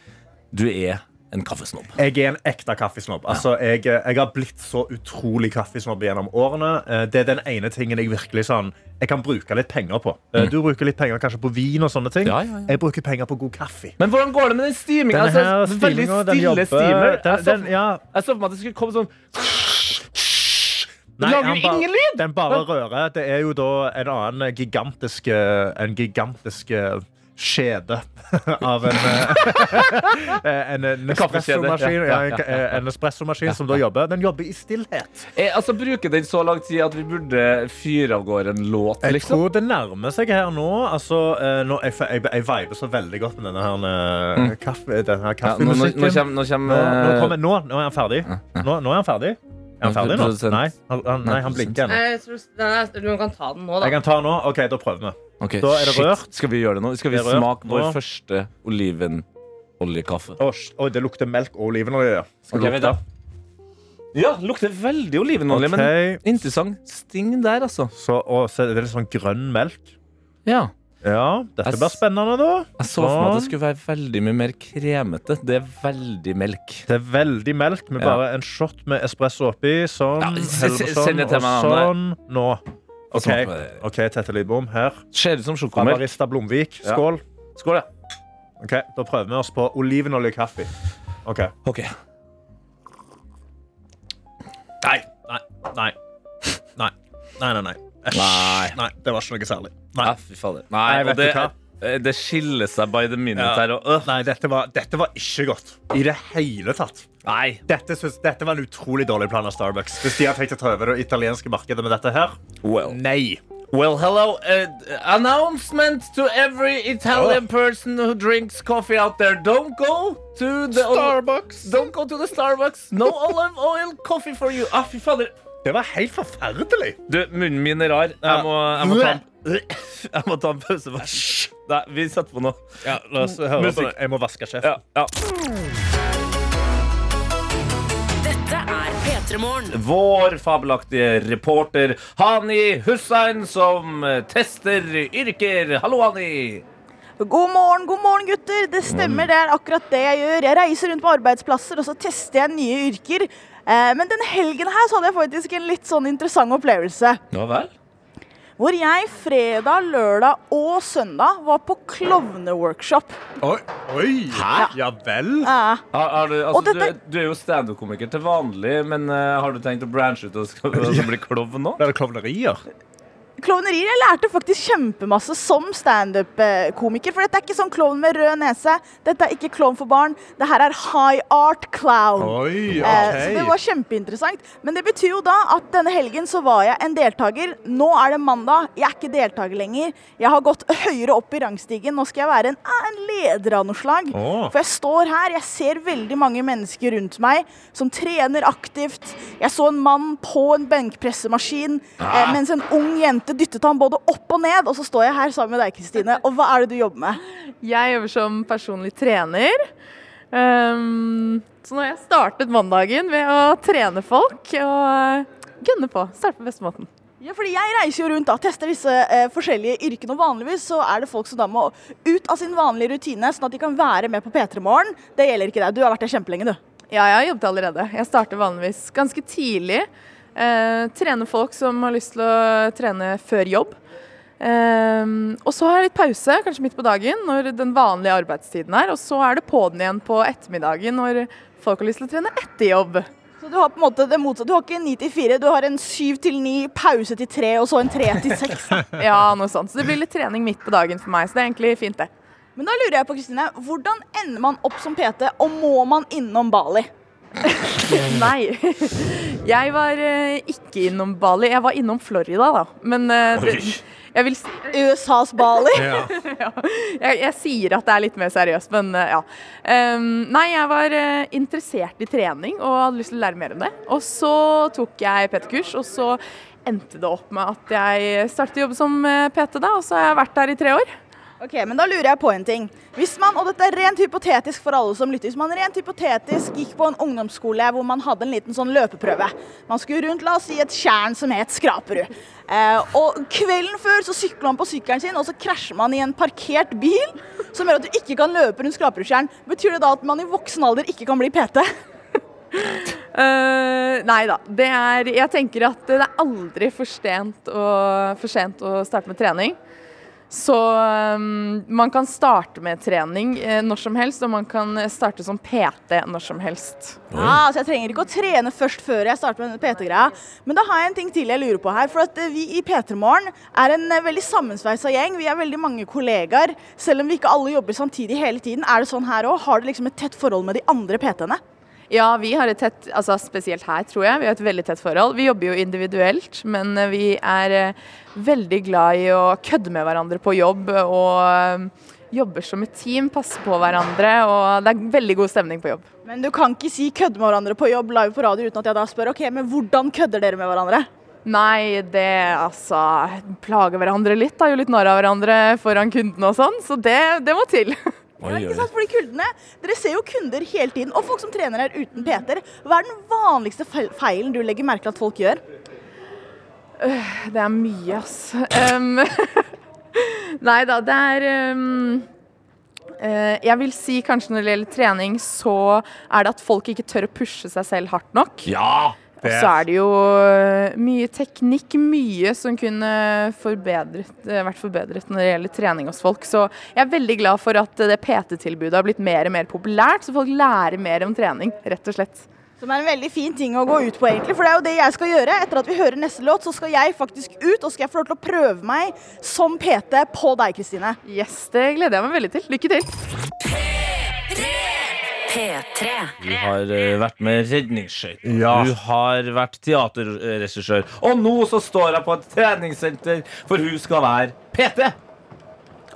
du er en kaffesnobb. Jeg er en ekte kaffesnobb. Altså, jeg, jeg har blitt så utrolig kaffesnobb gjennom årene. Eh, Det er den ene tingen jeg virkelig sånn, jeg kan bruke litt penger på. Eh, Du bruker litt penger kanskje på vin og sånne ting. Mm. Ja, ja, ja. Jeg bruker penger på god kaffe. Men hvordan går det med den stiminga? Altså, veldig stille jobber Jeg så den, for meg at det skulle komme sånn Nei, lager bare- ingen lyd! Den bare rører. Det er jo da en annen gigantisk eh, En gigantisk eh, skjede av en eh, En, en kaffekjede, espressomaskin ja, en, en espressomaskin som da jobber. Den jobber i stillhet. Jeg, altså, Bruker den så lang tid at vi burde fyre av gårde en låt, Jeg liksom? tror det nærmer seg her nå. Altså, eh, nå jeg, jeg, jeg viber så veldig godt med denne her, eh, kaffe, denne her kaffemusikken. Ja, nå, nå, nå kommer, nå Nå, kommer nå, eh, nå, nå er han ferdig. Nå, nå er han ferdig. Er han ferdig nå? Nei, han, han, nei, han blinker ennå. Jeg tror den du kan ta den nå, da. Jeg kan ta nå. OK, da prøver vi. Ok, Da er det shit. rørt. Skal vi gjøre det nå? Skal vi smake vår første olivenoljekaffe? Å, det lukter melk og olivenolje. Skal okay, det lukte? da. Ja, lukter veldig olivenolje, men interessant sting der, altså. så, og så er det litt sånn grønn melk. Ja. Ja, dette blir spennende, da. Jeg så for meg at det Sånn. skulle være veldig mye mer kremete. Det er veldig melk. Det er veldig melk med Ja. bare en shot med espresso oppi. Sånn. Ja, send det til og meg, Sånn. Nå. OK, Smak ok, Tette Lidbom. Her. Ser ut som sjokomelk. Barista Blomvik. Ja. Skål. Skål, ja. Ok, Da prøver vi oss på olivenolje-kaffe. Ok. Ok. Nei. Nei. Nei. Nei. Nei, nei, nei. Æsj. Nei. Nei, det var ikke noe særlig. Nei, Nei, fy fader. Nei, Nei, vet det, du hva? Eh, det skiller seg by the minute Ja. her. Og, øh. nei dette, var, dette var ikke godt. I det hele tatt. Nei. Dette, synes, dette var en utrolig dårlig plan av Starbucks. Hvis de har tenkt å ta over det italienske markedet med dette her. Well. Nei. Well, hello. Uh, announcement to every Italian person who drinks coffee out there. Don't go to the Starbucks. Don't go to the Starbucks. No olive oil coffee for you. Ah, fy fader. Det var helt forferdelig. Du, munnen min er rar. Jeg må, jeg må, ta, en, jeg må ta en pause først. Nei, vi setter på noe. Ja, la oss høre på det. Jeg må vaske kjeften. Ja, ja. Dette er P3 Morgen. Vår fabelaktige reporter Hani Hussein som tester yrker. Hallo, Hani. God morgen, god morgen, gutter. Det stemmer, det er akkurat det jeg gjør. Jeg reiser rundt på arbeidsplasser, og så tester jeg nye yrker. Eh, Men den helgen her så hadde jeg faktisk en litt sånn interessant opplevelse. Ja vel? Hvor jeg fredag, lørdag og søndag var på klovneworkshop. Oi. Oi. Ja vel? Ja. Har, har du, altså, dette- er- du er jo standup-komiker til vanlig, men uh, har du tenkt å branche ut og, skal, og bli klovn nå? Blir det klovnerier? Klovnerier. Jeg lærte faktisk kjempemasse som standup-komiker. For dette er ikke sånn klovn med rød nese. Dette er ikke klovn for barn. Det her er high art clown. Oi, Eh, Så det var kjempeinteressant. Men det betyr jo da at denne helgen så var jeg en deltaker. Nå er det mandag. Jeg er ikke deltaker lenger. Jeg har gått høyere opp i rangstigen. Nå skal jeg være en, eh, en leder av noe slag. Oh. For jeg står her, jeg ser veldig mange mennesker rundt meg som trener aktivt. Jeg så en mann på en benkpressemaskin eh, mens en ung jente dyttet han både opp og ned. Og så står jeg her sammen med deg, Kristine. Og hva er det du jobber med? Jeg jobber som personlig trener. Um, så nå har jeg startet mandagen ved å trene folk og gunne gønne på. Starte på beste måten. Ja, fordi Jeg reiser jo rundt og tester disse eh, forskjellige yrkene. og Vanligvis så er det folk som da må ut av sin vanlige rutine, sånn at de kan være med på P3 Morgen. Det gjelder ikke deg. Du har vært der kjempelenge, du. Ja, jeg har jobbet allerede. Jeg starter vanligvis ganske tidlig. Eh, trener folk som har lyst til å trene før jobb. Eh, og så har jeg litt pause, kanskje midt på dagen, når den vanlige arbeidstiden er. Og så er det på'n igjen på ettermiddagen når folk har lyst til å trene etter jobb. Så Du har på en måte det motsatte. Du har ikke 9 til 4, du har en 7 til 9, pause til 3 og så en 3 til 6. Ja, noe sånt. Så det blir litt trening midt på dagen for meg, så det er egentlig fint, det. Men da lurer jeg på, Kristine, hvordan ender man opp som PT, og må man innom Bali? Nei. Jeg var eh, ikke innom Bali. Jeg var innom Florida, da. Men eh, det, jeg vil si USAs Bali? ja. jeg, jeg sier at det er litt mer seriøst, men eh, ja. Em, nei, jeg var eh, interessert i trening og hadde lyst til å lære mer om det. Og så tok jeg PT-kurs, og så endte det opp med at jeg startet å jobbe som eh, PT, da, og så har jeg vært der i tre år. Ok, men da lurer jeg på en ting. Hvis man, og dette er rent hypotetisk for alle som lytter, hvis man rent hypotetisk gikk på en ungdomsskole hvor man hadde en liten sånn løpeprøve. Man skulle rundt, la oss si, et tjern som het Skraperud. Eh, og kvelden før så sykler man på sykkelen sin, og så krasjer man i en parkert bil som gjør at du ikke kan løpe rundt Skraperudtjern. Betyr det da at man i voksen alder ikke kan bli PT? Uh, nei da. Det er Jeg tenker at det er aldri for sent å, for sent å starte med trening. Så um, man kan starte med trening eh, når som helst, og man kan starte som PT når som helst. Ah, så jeg trenger ikke å trene først før jeg starter med PT-greia. Men da har jeg en ting til jeg lurer på her. For at eh, vi i P3 Morgen er en eh, veldig sammensveisa gjeng. Vi er veldig mange kollegaer. Selv om vi ikke alle jobber samtidig hele tiden. Er det sånn her òg? Har du liksom et tett forhold med de andre PT-ene? Ja, vi har et tett, altså spesielt her tror jeg, vi har et veldig tett forhold. Vi jobber jo individuelt, men eh, vi er eh, veldig glad i å kødde med hverandre på jobb. Og eh, jobber som et team, passer på hverandre, og det er veldig god stemning på jobb. Men du kan ikke si kødde med hverandre på jobb live på radio uten at jeg da spør ok, men hvordan kødder dere med hverandre? Nei, det altså Plager hverandre litt, da. Gjør litt narr av hverandre foran kundene og sånn. Så det, det må til. Ja, ikke sant? Fordi kundene, Dere ser jo kunder hele tiden, og folk som trener her uten PT-er. Hva er den vanligste feilen du legger merke til at folk gjør? Det er mye, ass. Um, nei da, det er um, uh, Jeg vil si kanskje når det gjelder trening, så er det at folk ikke tør å pushe seg selv hardt nok. Ja! Og så er det jo øh, mye teknikk, mye som kunne forbedret, øh, vært forbedret når det gjelder trening hos folk. Så jeg er veldig glad for at det PT-tilbudet har blitt mer og mer populært, så folk lærer mer om trening, rett og slett. Som er en veldig fin ting å gå ut på, egentlig. For det er jo det jeg skal gjøre. Etter at vi hører neste låt, så skal jeg faktisk ut, og skal jeg få lov til å prøve meg som PT på deg, Kristine. Yes, det gleder jeg meg veldig til. Lykke til. P3. Du har eh, vært med redningsskøyter. Ja. Du har vært teaterregissør. Og nå så står jeg på et treningssenter, for hun skal være PT.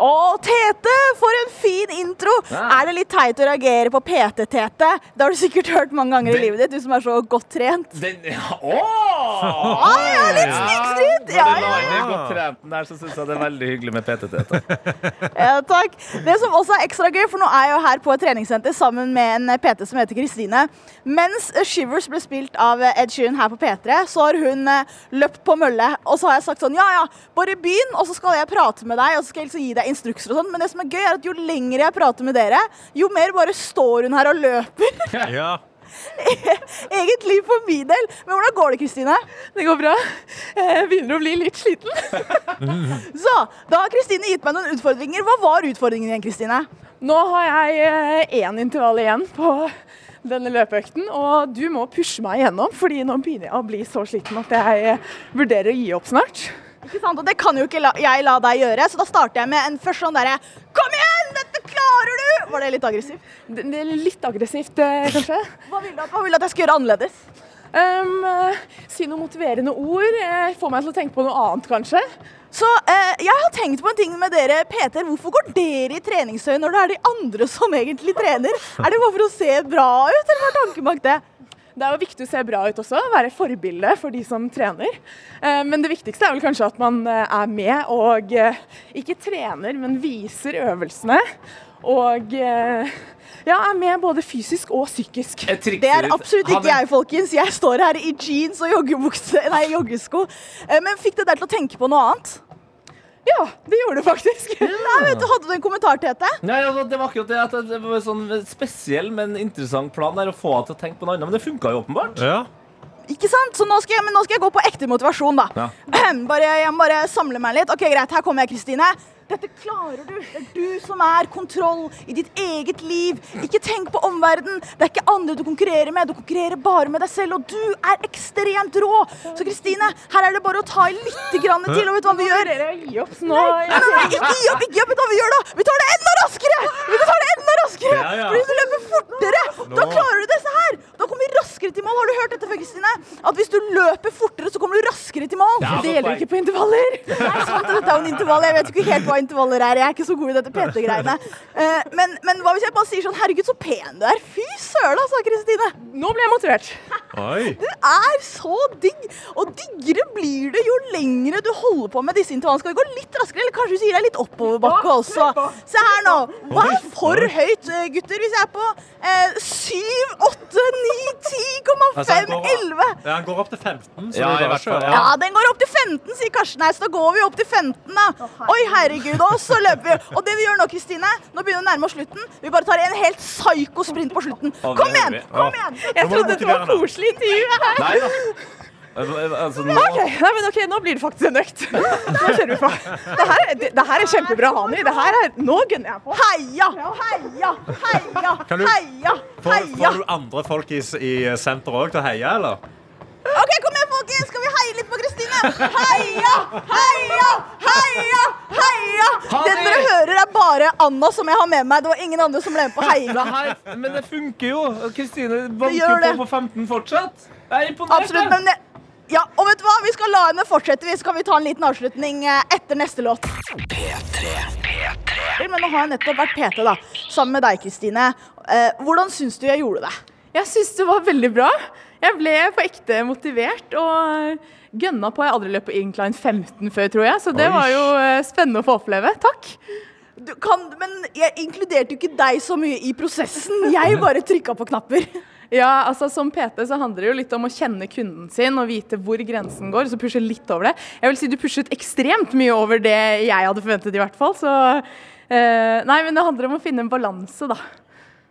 Å, Tete! For en fin intro! Ja. Er det litt teit å reagere på PT-Tete? Det har du sikkert hørt mange ganger i livet ditt, du som er så godt trent. Den ja, Åh! Ah, ja, litt snikskryt! Ja, ja. en godt trent den der, så syns jeg det er veldig hyggelig med PT-tete. Ja, takk. Det som også er ekstra gøy, for nå er jeg jo her på et treningssenter sammen med en PT som heter Kristine. Mens Shivers ble spilt av Ed Sheeran her på P3, så har hun eh, løpt på mølle. Og så har jeg sagt sånn, ja ja, bare begynn, og så skal jeg prate med deg, og så skal jeg liksom gi deg instrukser og sånn. Men det som er gøy, er at jo lenger jeg prater med dere, jo mer bare står hun her og løper. Ja. Eget liv for min del. Men hvordan går det, Kristine? Det går bra. Jeg begynner å bli litt sliten. Så, da har Kristine gitt meg noen utfordringer. Hva var utfordringen igjen, Kristine? Nå har jeg én intervall igjen på denne løpeøkten, og du må pushe meg igjennom, fordi nå begynner jeg å bli så sliten at jeg vurderer å gi opp snart. Ikke sant? Og det kan jo ikke la, jeg la deg gjøre, så da starter jeg med en først sånn derre Kom igjen, dette klarer du! Var det litt aggressivt? Det, det er litt aggressivt, eh, kanskje. Hva vil du, at- vil du at jeg skal gjøre annerledes? Um, si noen motiverende ord. Få meg til å tenke på noe annet, kanskje. Så eh, jeg har tenkt på en ting med dere PT-er. Hvorfor går dere i treningstøy når det er de andre som egentlig trener? Er det bare for å se bra ut, eller hva er tanken bak det? Det er jo viktig å se bra ut også, være forbilde for de som trener. Eh, Men det viktigste er vel kanskje at man eh, er med og eh, ikke trener, men viser øvelsene. Og ja, er med både fysisk og psykisk. Det er absolutt ikke jeg, folkens. Jeg står her i jeans og joggebukse, nei, joggesko. Eh, Men fikk det deg til å tenke på noe annet? Ja, det gjorde det faktisk. Nei, vet du, Hadde du en kommentar til dette? Nei, altså, det var akkurat det at det var en sånn spesiell, men interessant plan der å få henne til å tenke på noe annet. Men det funka jo åpenbart. Ja. Ikke sant? Så nå skal jeg, men nå skal jeg gå på ekte motivasjon, da. Ja. Bare, jeg må bare samle meg litt. Ok, Greit, her kommer jeg, Kristine. Dette klarer du. Det er du som er kontroll i ditt eget liv. Ikke tenk på omverdenen. Det er ikke andre du konkurrerer med. Du konkurrerer bare med deg selv, og du er ekstremt rå. Så Kristine, her er det bare å ta i litt grann til, og vet du hva vi gjør? Gi opp nå. Nei, ikke gi opp, ikke gi opp. Vet du hva vi gjør da? Vi tar det enda raskere! Vi tar det enda raskere! Ja, ja. Hvis du løper fortere, da klarer du dette her. Da kommer vi raskere til mål. Har du hørt dette før, Kristine? At hvis du løper fortere, så kommer du raskere til mål. Ja. Det gjelder ikke på intervaller. Nei, sant, dette er jo en intervall. Jeg vet ikke helt hva intervaller her. Jeg er ikke så god i dette PT-greiene. Eh, men, men hva hvis jeg bare sier sånn Herregud, så pen du er. Fy søren, altså, Kristine. Nå ble jeg motivert. Oi. Du er så digg! Og diggere blir det jo lengre du holder på med disse intervallene. Skal vi gå litt raskere, eller kanskje du sier er litt oppoverbakke også? Se her nå. Hva er for høyt, eh, gutter? Hvis jeg er på eh, 7, 8, 9, 10,5, Altså, han går- 11 Ja, han går opp til 15. Så Ja, det går å kjøre. Ja, den går opp til 15, sier Karsten her, så da går vi opp til 15, da. Oi, herregud, og så løper vi. Og det vi gjør nå, Kristine, nå begynner vi å nærme oss slutten. Vi bare tar en helt psyko-sprint på slutten. Kom igjen, kom igjen! Jeg trodde det var koselig intervju her. Nei da. Altså, nå, Ok, nei, men ok, Nå blir det faktisk en økt. Nå kjører vi på. Det her, er- det, det her er kjempebra, Hani. Det her er, nå gunner jeg på. Heia, heia, heia, Heia! heia, Får, får du andre folk i, i senter òg til å heie, eller? OK, kom igjen, folkens. Skal vi heie litt på Kristine? Heia, heia, heia, heia. Det dere hører, er bare Anna som jeg har med meg. Det var ingen andre som ble med på heiinga. men det funker jo. Kristine banker på på 15 fortsatt. Jeg er imponert. Absolutt, men det, ja, og vet du hva? Vi skal la henne fortsette. Vi skal vi ta en liten avslutning eh, etter neste låt. Men nå har jeg nettopp vært PT da, sammen med deg, Kristine. Eh, hvordan syns du jeg gjorde det? Jeg syns det var veldig bra. Jeg ble på ekte motivert og gønna på. Jeg har aldri løpt på incline 15 før, tror jeg, så det Oi. var jo eh, spennende å få oppleve. Takk. Du kan, men jeg inkluderte jo ikke deg så mye i prosessen. Jeg bare trykka på knapper. Ja, altså Som PT så handler det jo litt om å kjenne kunden sin og vite hvor grensen går. Så pushe litt over det. Jeg vil si du pushet ekstremt mye over det jeg hadde forventet, i hvert fall. Så eh, Nei, men det handler om å finne en balanse, da.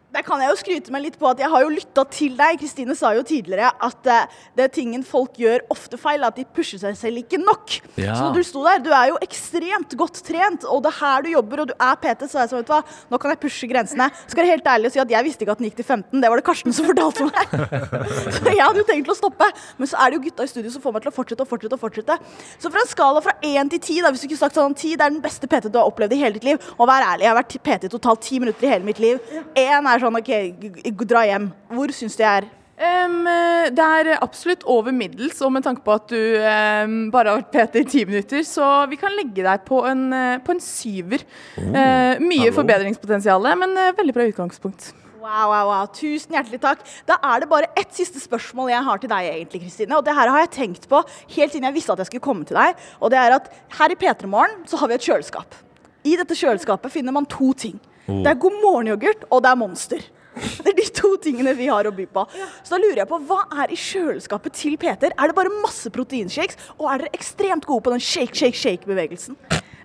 Der kan jeg jo skryte meg litt på at jeg har jo lytta til deg. Kristine sa jo tidligere at uh, det er tingen folk gjør ofte feil, at de pusher seg selv ikke nok. Ja. Så når du sto der, du er jo ekstremt godt trent, og det er her du jobber, og du er PT, så er jeg sånn, vet du hva, nå kan jeg pushe grensene. Skal være helt ærlig og si at jeg visste ikke at den gikk til 15, det var det Karsten som fortalte meg. så jeg hadde jo tenkt til å stoppe, men så er det jo gutta i studio som får meg til å fortsette og fortsette og fortsette. Så fra en skala fra 1 til 10, da, hvis du ikke sagt sånn 10, det er den beste PT du har opplevd i hele ditt liv, og vær ærlig, jeg har vært PT totalt ti minutter i hele mitt liv. Én er sånn, ok, dra hjem. Hvor syns du jeg er? Eh, det er absolutt over middels, og med tanke på at du um, bare har vært PT i ti minutter, så vi kan legge deg på en, eh, på en syver. Eh, mye hallo. forbedringspotensial, men uh, veldig bra utgangspunkt. Wow, wow, wow. Tusen hjertelig takk. Da er det bare ett siste spørsmål jeg har til deg, egentlig, Kristine. Og det her har jeg tenkt på helt siden jeg visste at jeg skulle komme til deg. Og det er at her i P3 Morgen så har vi et kjøleskap. I dette kjøleskapet finner man to ting. Det er God morgen-yoghurt, og det er Monster. Det er de to tingene vi har å by på. Så da lurer jeg på, hva er i kjøleskapet til Peter? Er det bare masse proteinshakes, og er dere ekstremt gode på den shake, shake, shake-bevegelsen?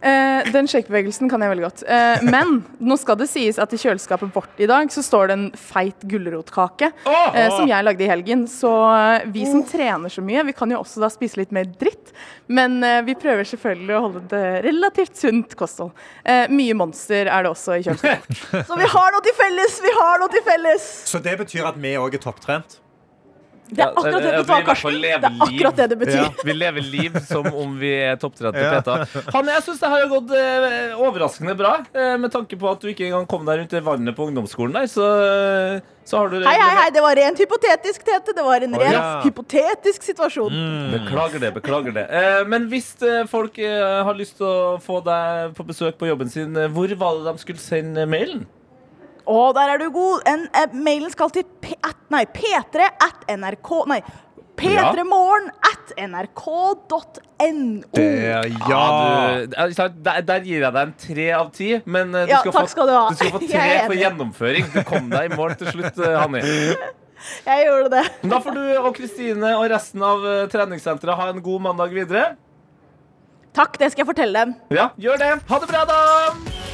Eh, den shakebevegelsen kan jeg veldig godt. Eh, men nå skal det sies at i kjøleskapet vårt i dag så står det en feit gulrotkake eh, som jeg lagde i helgen. Så eh, vi som trener så mye, vi kan jo også da spise litt mer dritt. Men eh, vi prøver selvfølgelig å holde det relativt sunt kosthold. Eh, mye monster er det også i kjøleskapet. Så vi har noe til felles! Vi har noe til felles! Så det betyr at vi òg er topptrent? Det er akkurat det, det betyr, i Karsten? Det er akkurat det det betyr. Ja. Vi lever liv som om vi er topptrente Ja. Peter. Han, jeg syns det har gått eh, overraskende bra, eh, med tanke på at du ikke engang kom deg rundt det vannet på ungdomsskolen der. Så, eh, så har du Hei, hei, hei, det var rent hypotetisk, Tete. Det var en rent ja. hypotetisk situasjon. Beklager det. beklager det eh, Men hvis eh, folk eh, har lyst til å få deg på besøk på jobben sin, hvor var det de skulle sende mailen? Å, der er du god. En, en, mailen skal til p at, nei, p3 at nrk Nei, p3morgen at nrk.no. ja. du, eh, der, der gir jeg deg en tre av ti, men eh, du, Ja, skal takk få, skal du ha. du skal få tre for gjennomføring. Du kom deg i mål til slutt, eh, Hanni. Jeg gjorde det. Da får du og Kristine og resten av eh, treningssenteret ha en god mandag videre. Takk, det skal jeg fortelle dem. Ja, gjør det. Ha det bra, da!